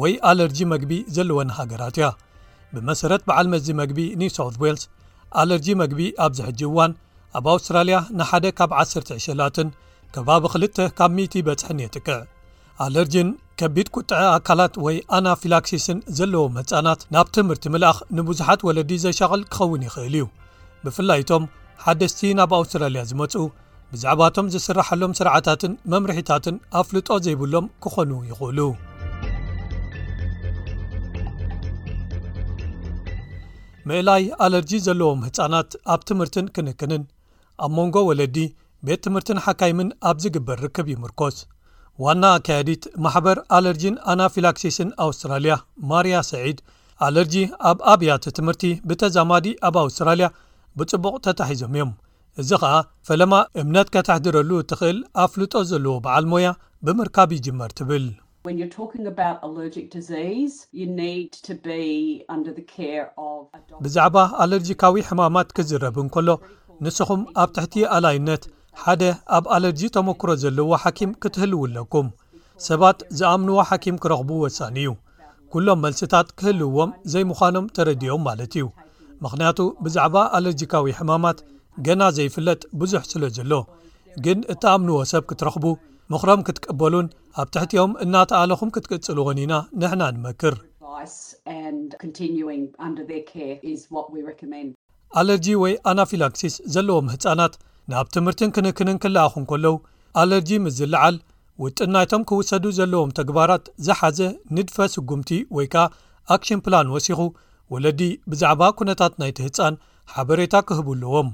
ወይ ኣለርጂ መግቢ ዘለወን ሃገራት እያ። ብመሰረት በዓል መዚ መግቢ ኒው ሳውዝ ዌልስ ኣለርጂ መግቢ ኣብዚ ሕጂ እዋን ኣብ ኣውስትራልያ ንሓደ ካብ ዓሰርተ ዕሸላትን ከባቢ ክልተ ካብ ሚእቲ በጽሕን የጥቅዕ። ኣለርጂን ከቢድ ቁጥዐ ኣካላት ወይ ኣናፊላክሲስን ዘለዎም ህጻናት ናብ ትምህርቲ ምልኣኽ ንብዙሓት ወለዲ ዘሻቕል ክኸውን ይኽእል እዩ ብፍላይ እቶም ሓደስቲ ናብ ኣውስትራልያ ዝመጹ ብዛዕባቶም ዝስራሓሎም ስርዓታትን መምርሒታትን ኣፍልጦ ዘይብሎም ክኾኑ ይኽእሉ። ምእላይ ኣለርጂ ዘለዎም ህፃናት ኣብ ትምህርትን ክንክንን ኣብ መንጎ ወለዲ ቤት ትምህርትን ሓካይምን ኣብ ዝግበር ርክብ ይምርኮስ ዋና ኣካየዲት ማሕበር ኣለርጂን ኣናፊላክሲስን ኣውስትራልያ ማርያ ሰዒድ ኣለርጂ ኣብ ኣብያቲ ትምህርቲ ብተዛማዲ ኣብ ኣውስትራልያ ብፅቡቕ ተታሒዞም እዮም እዚ ኸኣ ፈለማ እምነት ከተሕድረሉ እትኽእል ኣፍልጦ ዘለዎ በዓል ሞያ ብምርካብ ይጅመር ትብል። ብዛዕባ ኣለርጂካዊ ሕማማት ክዝረብ እንከሎ ንስኹም ኣብ ትሕቲ ኣላይነት ሓደ ኣብ ኣለርጂ ተመክሮ ዘለዎ ሓኪም ክትህልዉ ኣለኩም። ሰባት ዝኣምንዎ ሓኪም ክረኽቡ ወሳኒ እዩ። ኩሎም መልስታት ክህልውዎም ዘይምዃኖም ተረዲኦም ማለት እዩ፣ ምኽንያቱ ብዛዕባ ኣለርጂካዊ ሕማማት ገና ዘይፍለጥ ብዙሕ ስለ ዘሎ። ግን እትኣምንዎ ሰብ ክትረኽቡ፣ ምኽሮም ክትቅበሉን ኣብ ትሕቲኦም እናተኣለኹም ክትቅጽልዎን ኢና ንሕና እንመክር። ኣለርጂ ወይ ኣናፊላክሲስ ዘለዎም ህጻናት ናብ ትምህርትን ክንክንን ክለኣኹ እንከለው፣ ኣለርጂ ምስ ዝለዓል፣ ውጥን ናይቶም ክውሰዱ ዘለዎም ተግባራት ዝሓዘ ንድፈ ስጉምቲ ወይ ከኣ ኣክሽን ፕላን ወሲኹ፣ ወለዲ ብዛዕባ ኩነታት ናይቲ ህጻን ሓበሬታ ክህቡ ኣለዎም።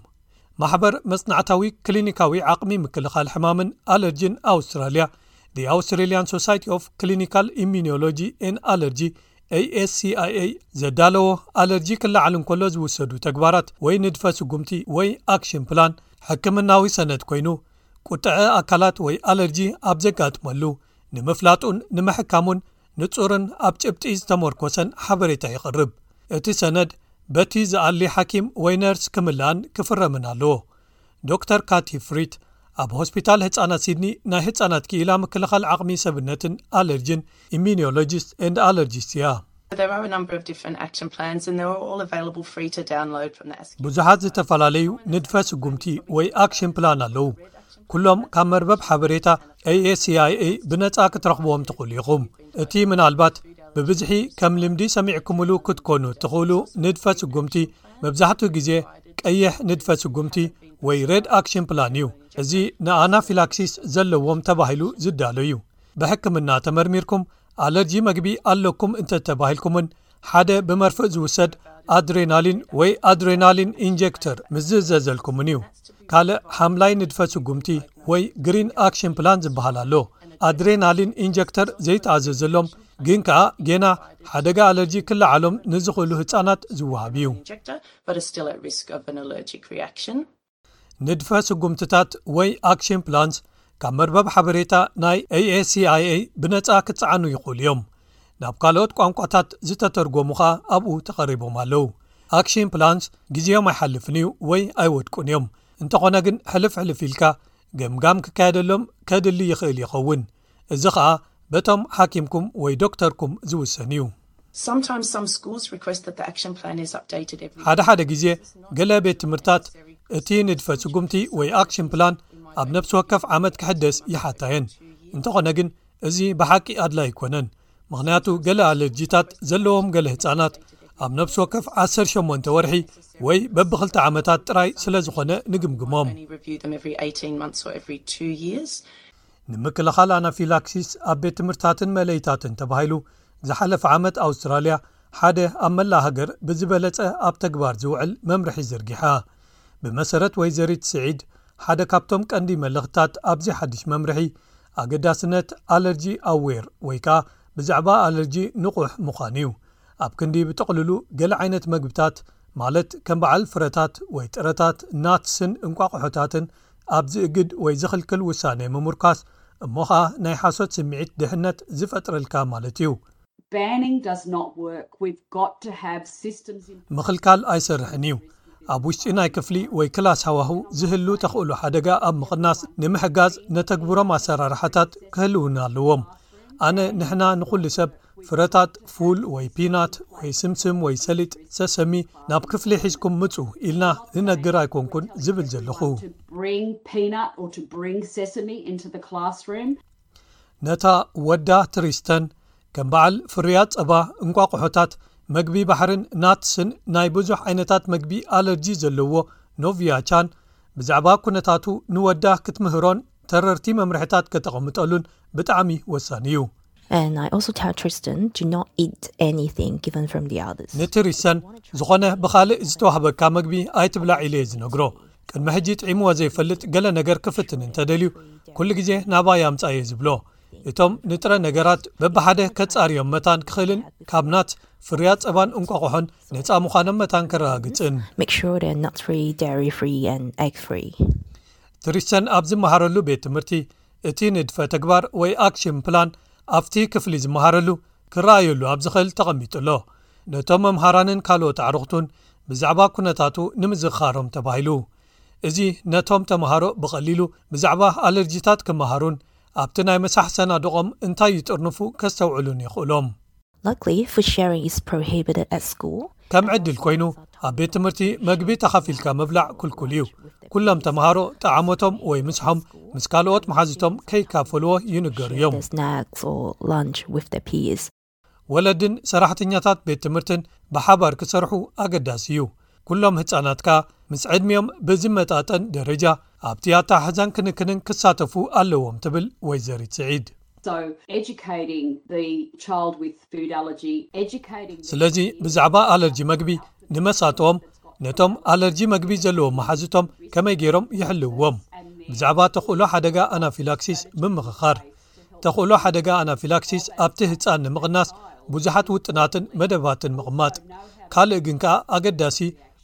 ማሕበር መጽናዕታዊ ክሊኒካዊ ዓቕሚ ምክልኻል ሕማምን ኣለርጂን ኣውስትራልያ፣ The Australian Society of Clinical Immunology and Allergy፣ ASCIA ዘዳለዎ ኣለርጂ ክለዓል እንከሎ ዝውሰዱ ተግባራት ወይ ንድፈ ስጉምቲ ወይ ኣክሽን ፕላን ሕክምናዊ ሰነድ ኮይኑ ቁጥዐ ኣካላት ወይ ኣለርጂ ኣብ ዘጋጥመሉ ንምፍላጡን ንምሕካሙን ንፁርን ኣብ ጭብጢ ዝተመርኮሰን ሓበሬታ የቕርብ እቲ ሰነድ በቲ ዝኣሊ ሓኪም ወይ ነርስ ክምላእን ክፍረምን ኣለዎ ዶክተር ካቲ ፍሪት ኣብ ሆስፒታል ህጻናት ሲድኒ ናይ ህጻናት ክኢላ ምክልኻል ዓቕሚ ሰብነትን ኣለርጂን ኢሚኒዮሎጂስት ኤንድ ኣለርጂስት እያ። ብዙሓት ዝተፈላለዩ ንድፈ ስጉምቲ ወይ ኣክሽን ፕላን ኣለዉ። ኩሎም ካብ መርበብ ሓበሬታ AACIA ብነጻ ክትረኽብዎም ትኽእሉ ኢኹም። እቲ ምናልባት ብብዝሒ ከም ልምዲ ሰሚዕኩምሉ ክትኮኑ እትኽእሉ ንድፈ ስጉምቲ፣ መብዛሕትኡ ግዜ ቀይሕ ንድፈ ስጉምቲ ወይ red action plan እዩ እዚ ንኣናፊላክሲስ ዘለዎም ተባሂሉ ዝዳሎ እዩ ብሕክምና ተመርሚርኩም ኣለርጂ መግቢ ኣለኩም እንተ ተባሂልኩምን ሓደ ብመርፍእ ዝውሰድ ኣድሬናሊን ወይ ኣድሬናሊን ኢንጀክተር ምስ ዝእዘዘልኩምን እዩ ካልእ ሓምላይ ንድፈ ስጉምቲ ወይ ግሪን ኣክሽን ፕላን ዝበሃል ኣሎ ኣድሬናሊን ኢንጀክተር ዘይተኣዘዘሎም ግን ከኣ ጌና ሓደጋ ኣለርጂ ክለዓሎም ንዝኽእሉ ህጻናት ዝወሃብ እዩ። ንድፈ ስጉምትታት ወይ ኣክሽን ፕላንስ ካብ መርበብ ሓበሬታ ናይ AACIA ብነጻ ክጸዓኑ ይኽእሉ እዮም። ናብ ካልኦት ቋንቋታት ዝተተርጎሙ ከኣ ኣብኡ ተቐሪቦም ኣለዉ። ኣክሽን ፕላንስ ግዜኦም ኣይሓልፍን እዩ ወይ ኣይወድቁን እዮም፣ እንተኾነ ግን ሕልፍ ሕልፍ ኢልካ ገምጋም ክካየደሎም ከድሊ ይኽእል ይኸውን። እዚ ኸኣ በቶም ሓኪምኩም ወይ ዶክተርኩም ዝውሰን እዩ። ሓደ ሓደ ግዜ ገለ ቤት ትምህርታት እቲ ንድፈ ስጉምቲ ወይ ኣክሽን ፕላን ኣብ ነፍሲ ወከፍ ዓመት ክሕደስ ይሓታ እየን። እንተኾነ ግን እዚ ብሓቂ ኣድላይ ኣይኮነን ምኽንያቱ ገለ ኣለርጂታት ዘለዎም ገለ ህጻናት ኣብ ነፍሲ ወከፍ 18 ወርሒ ወይ በቢ ክልተ ዓመታት ጥራይ ስለዝኾነ ንግምግሞም። ንምክልኻል ኣናፊላክሲስ ኣብ ቤት ትምህርትታትን መእለይታትን ተባሂሉ ዝሓለፈ ዓመት ኣውስትራልያ ሓደ ኣብ መላእ ሃገር ብዝበለፀ ኣብ ተግባር ዝውዕል መምርሒ ዝርጊሓ። ብመሰረት ወይዘሪት ስዒድ ሓደ ካብቶም ቀንዲ መልእኽትታት ኣብዚ ሓድሽ መምርሒ ኣገዳስነት ኣለርጂ ኣዌር ወይ ከዓ ብዛዕባ ኣለርጂ ንቑሕ ምዃን እዩ። ኣብ ክንዲ ብጥቕልሉ ገለ ዓይነት መግብታት ማለት ከም በዓል ፍረታት ወይ ጥረታት ናትስን እንቋቑሖታትን ኣብ ዝእግድ ወይ ዝኽልክል ውሳኔ ምሙርካስ እሞ ኸኣ ናይ ሓሶት ስሚዒት ድሕነት ዝፈጥረልካ ማለት እዩ። Banning does not work we've got to have systems in place. ምኽልካል ኣይሰርሕን እዩ ኣብ ውሽጢ ናይ ክፍሊ ወይ ክላስ ሃዋህው ዝህሉ ተኽእሎ ሓደጋ ኣብ ምቕናስ ንምሕጋዝ ነተግብሮም ኣሰራርሓታት ክህልውና ኣለዎም ኣነ ንሕና ንኹሉ ሰብ ፍረታት ፉል ወይ ፒናት ወይ ስምስም ወይ ሰሊጥ፣ ሰሰሚ፣ ናብ ክፍሊ ሒዝኩም ምጹ ኢልና ንነግር ኣይኮንኩን ዝብል ዘለኹ። ነታ ወዳ ትሪስተን ከም በዓል ፍርያት ጸባ፣ እንቋቑሖታት፣ መግቢ ባሕርን ናትስን ናይ ብዙሕ ዓይነታት መግቢ ኣለርጂ ዘለዎ ኖቭያ-ቻን ብዛዕባ ኩነታቱ ንወዳ ክትምህሮን ተረርቲ መምርሒታት ከተቐምጠሉን ብጣዕሚ ወሳኒ እዩ። ንትሪስተን ዝኾነ ብኻልእ ዝተዋህበካ መግቢ ኣይትብላዕ ኢለ'የ ዝነግሮ። ቅድሚ ሕጂ ጥዒምዎ ዘይፈልጥ ገለ ነገር ክፍትን እንተደልዩ ኩሉ ግዜ ናባይ ኣምጻእ'የ ዝብሎ። እቶም ንጥረ ነገራት በብሓደ ከጻርዮም መታን ክኽእልን ካብ ናት፣ ፍርያት ጸባን እንቋቑሖን፣ ነጻ ምዃኖም መታን ከረጋግጽን። ትሪስተን ኣብ ዝመሃረሉ ቤት ትምህርቲ፣ እቲ ንድፈ ተግባር ወይ ኣክሽን ፕላን ኣብቲ ክፍሊ ዝመሃረሉ ክረኣየሉ ኣብ ዝኽእል ተቐሚጡ ኣሎ። ነቶም መምሃራንን ካልኦት ኣዕሩኽቱን ብዛዕባ ኩነታቱ ንምዝኽኻሮም ተባሂሉ። እዚ ነቶም ተመሃሮ ብቐሊሉ ብዛዕባ ኣለርጂታት ክመሃሩን ኣብቲ ናይ ምሳሕ ሰናዱቖም እንታይ ይጥርንፉ ከስተውዕሉን የኽእሎም። Luckily, food sharing is prohibited at school. ከም ዕድል ኮይኑ ኣብ ቤት ትምህርቲ መግቢ ተኻፊልካ ምብላዕ ኩልኩል እዩ። ኩሎም ተምሃሮ ጠዓሞቶም ወይ ምስሖም ምስ ካልኦት መሓዙቶም ከይካፈልዎ ይንገሩ እዮም። ወለድን ሰራሕተኛታት ቤት ትምህርትን ብሓባር ክሰርሑ ኣገዳሲ እዩ። ኩሎም ህጻናትካ ምስ ዕድሚኦም ብዝመጣጠን ደረጃ ኣብቲ ኣተሓሕዛን ክንክንን ክሳተፉ ኣለዎም ትብል ወይዘሪት ስዒድ። ስለዚ ብዛዕባ ኣለርጂ መግቢ ንመሳጥኦም ነቶም ኣለርጂ መግቢ ዘለዎም መሓዙቶም ከመይ ገይሮም ይሕልውዎም ብዛዕባ ተኽእሎ ሓደጋ ኣናፊላክሲስ ምምኽኻር ተኽእሎ ሓደጋ ኣናፊላክሲስ ኣብቲ ህጻን ንምቕናስ ብዙሓት ውጥናትን መደባትን ምቕማጥ። ካልእ ግን ከኣ ኣገዳሲ፣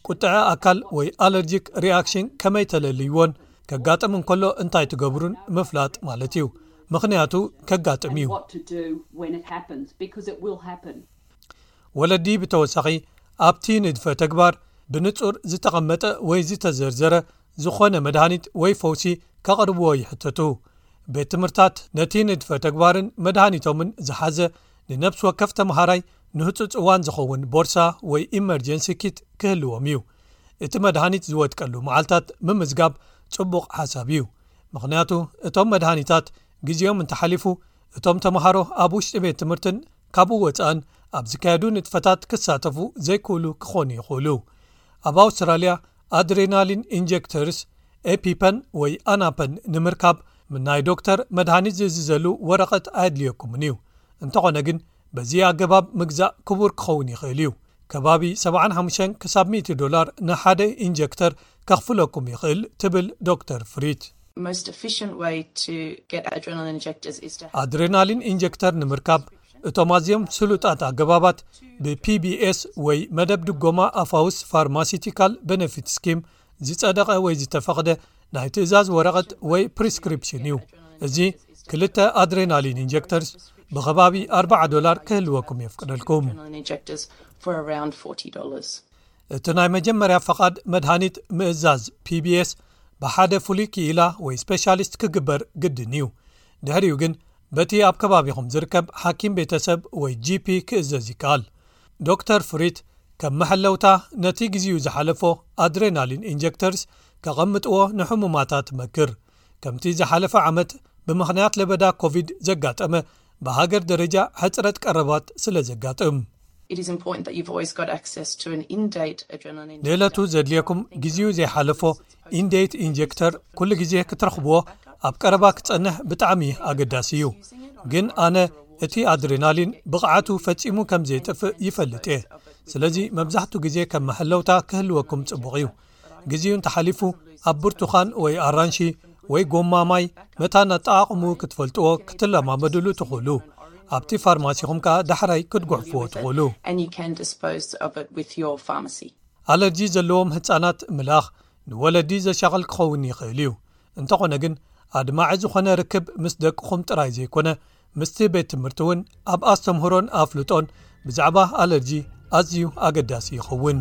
ቁጥዐ ኣካል ወይ ኣለርጂክ ሪኣክሽን ከመይ ተለልይዎን ከጋጥም እንከሎ እንታይ ትገብሩን ምፍላጥ ማለት እዩ። ምኽንያቱ ከጋጥም እዩ። ወለዲ ብተወሳኺ ኣብቲ ንድፈ ተግባር ብንጹር ዝተቐመጠ ወይ ዝተዘርዘረ ዝኾነ መድሃኒት ወይ ፈውሲ ከቕርብዎ ይሕተቱ። ቤት ትምህርታት ነቲ ንድፈ ተግባርን መድሃኒቶምን ዝሓዘ ንነብሲ ወከፍ ተመሃራይ ንህጹጽ እዋን ዝኸውን ቦርሳ ወይ ኢመርጀንሲ ኪት ክህልዎም እዩ። እቲ መድሃኒት ዝወድቀሉ መዓልታት ምምዝጋብ ጽቡቕ ሓሳብ እዩ፣ ምኽንያቱ እቶም መድሃኒታት ግዜኦም እንተሓሊፉ እቶም ተመሃሮ ኣብ ውሽጢ ቤት ትምህርትን ካብኡ ወጻእን ኣብ ዝካየዱ ንጥፈታት ክሳተፉ ዘይክእሉ ክኾኑ ይኽእሉ። ኣብ ኣውስትራልያ ኣድሬናሊን ኢንጀክተርስ፣ ኤፒፐን ወይ ኣናፐን፣ ንምርካብ ምናይ ዶክተር መድሃኒት ዝእዝዘሉ ወረቐት ኣየድልየኩምን እዩ። እንተኾነ ግን በዚ ኣገባብ ምግዛእ ክቡር ክኸውን ይኽእል እዩ። ከባቢ ሰብዓን ሓሙሽተን ክሳብ ሚእቲ ዶላር ንሓደ ኢንጀክተር ከኽፍለኩም ይኽእል ትብል ዶክተር ፍሪት። ኣድሬናሊን ኢንጀክተር ንምርካብ እቶም ኣዝዮም ስሉጣት ኣገባባት ብpbs ወይ መደብ ድጎማ ኣፋውስ ፋርማሲቲካል በነፊት ስኪም ዝጸደቐ ወይ ዝተፈቕደ ናይ ትእዛዝ ወረቐት ወይ ፕሪስክሪፕሽን እዩ እዚ ክልተ ኣድሬናሊን ኢንጀክተርስ ብከባቢ 40 ዶላር ክህልወኩም የፍቅደልኩም እቲ ናይ መጀመርያ ፈቓድ መድሃኒት ምእዛዝ pbs ብሓደ ፍሉይ ክኢላ ወይ ስፔሻሊስት ክግበር ግድን እዩ ድሕሪኡ ግን በቲ ኣብ ከባቢኹም ዝርከብ ሓኪም ቤተሰብ ወይ GP ክእዘዝ ይከኣል። ዶክተር ፍሪት ከም መሐለውታ ነቲ ግዜኡ ዝሓለፎ ኣድሬናሊን ኢንጀክተርስ ከቐምጥዎ ንሕሙማታ ትመክር። ከምቲ ዝሓለፈ ዓመት ብምኽንያት ለበዳ ኮቪድ ዘጋጠመ ብሃገር ደረጃ ሕጽረት ቀረባት ስለዘጋጥም፣ ንእለቱ ዘድልየኩም ግዜኡ ዘይሓለፎ ኢንዴት ኢንጀክተር ኩሉ ግዜ ክትረኽብዎ ኣብ ቀረባ ክጸንሕ ብጣዕሚ ኣገዳሲ እዩ ግን ኣነ እቲ ኣድሬናሊን ብቕዓቱ ፈጺሙ ከም ዘይጥፍእ ይፈልጥ እየ ስለዚ መብዛሕትኡ ግዜ ከም መሐለውታ ክህልወኩም ጽቡቕ እዩ ግዜኡ እንተሓሊፉ ኣብ ብርቱዃን ወይ ኣራንሺ ወይ ጎማ ማይ መታን ኣጠቓቕምኡ ክትፈልጥዎ ክትለማመድሉ ትኽእሉ ኣብቲ ፋርማሲኹም ከኣ ዳሕራይ ክትጉሕፍዎ ትኽእሉ። ኣለርጂ ዘለዎም ህጻናት ምልኣኽ ንወለዲ ዘሻቕል ክኸውን ይኽእል እዩ፣ እንተኾነ ግን ኣድማዒ ዝኾነ ርክብ ምስ ደቅኹም ጥራይ ዘይኮነ ምስቲ ቤት ትምህርቲ እውን ኣብ ኣስተምህሮን ኣፍልጦን ብዛዕባ ኣለርጂ ኣዝዩ ኣገዳሲ ይኸውን።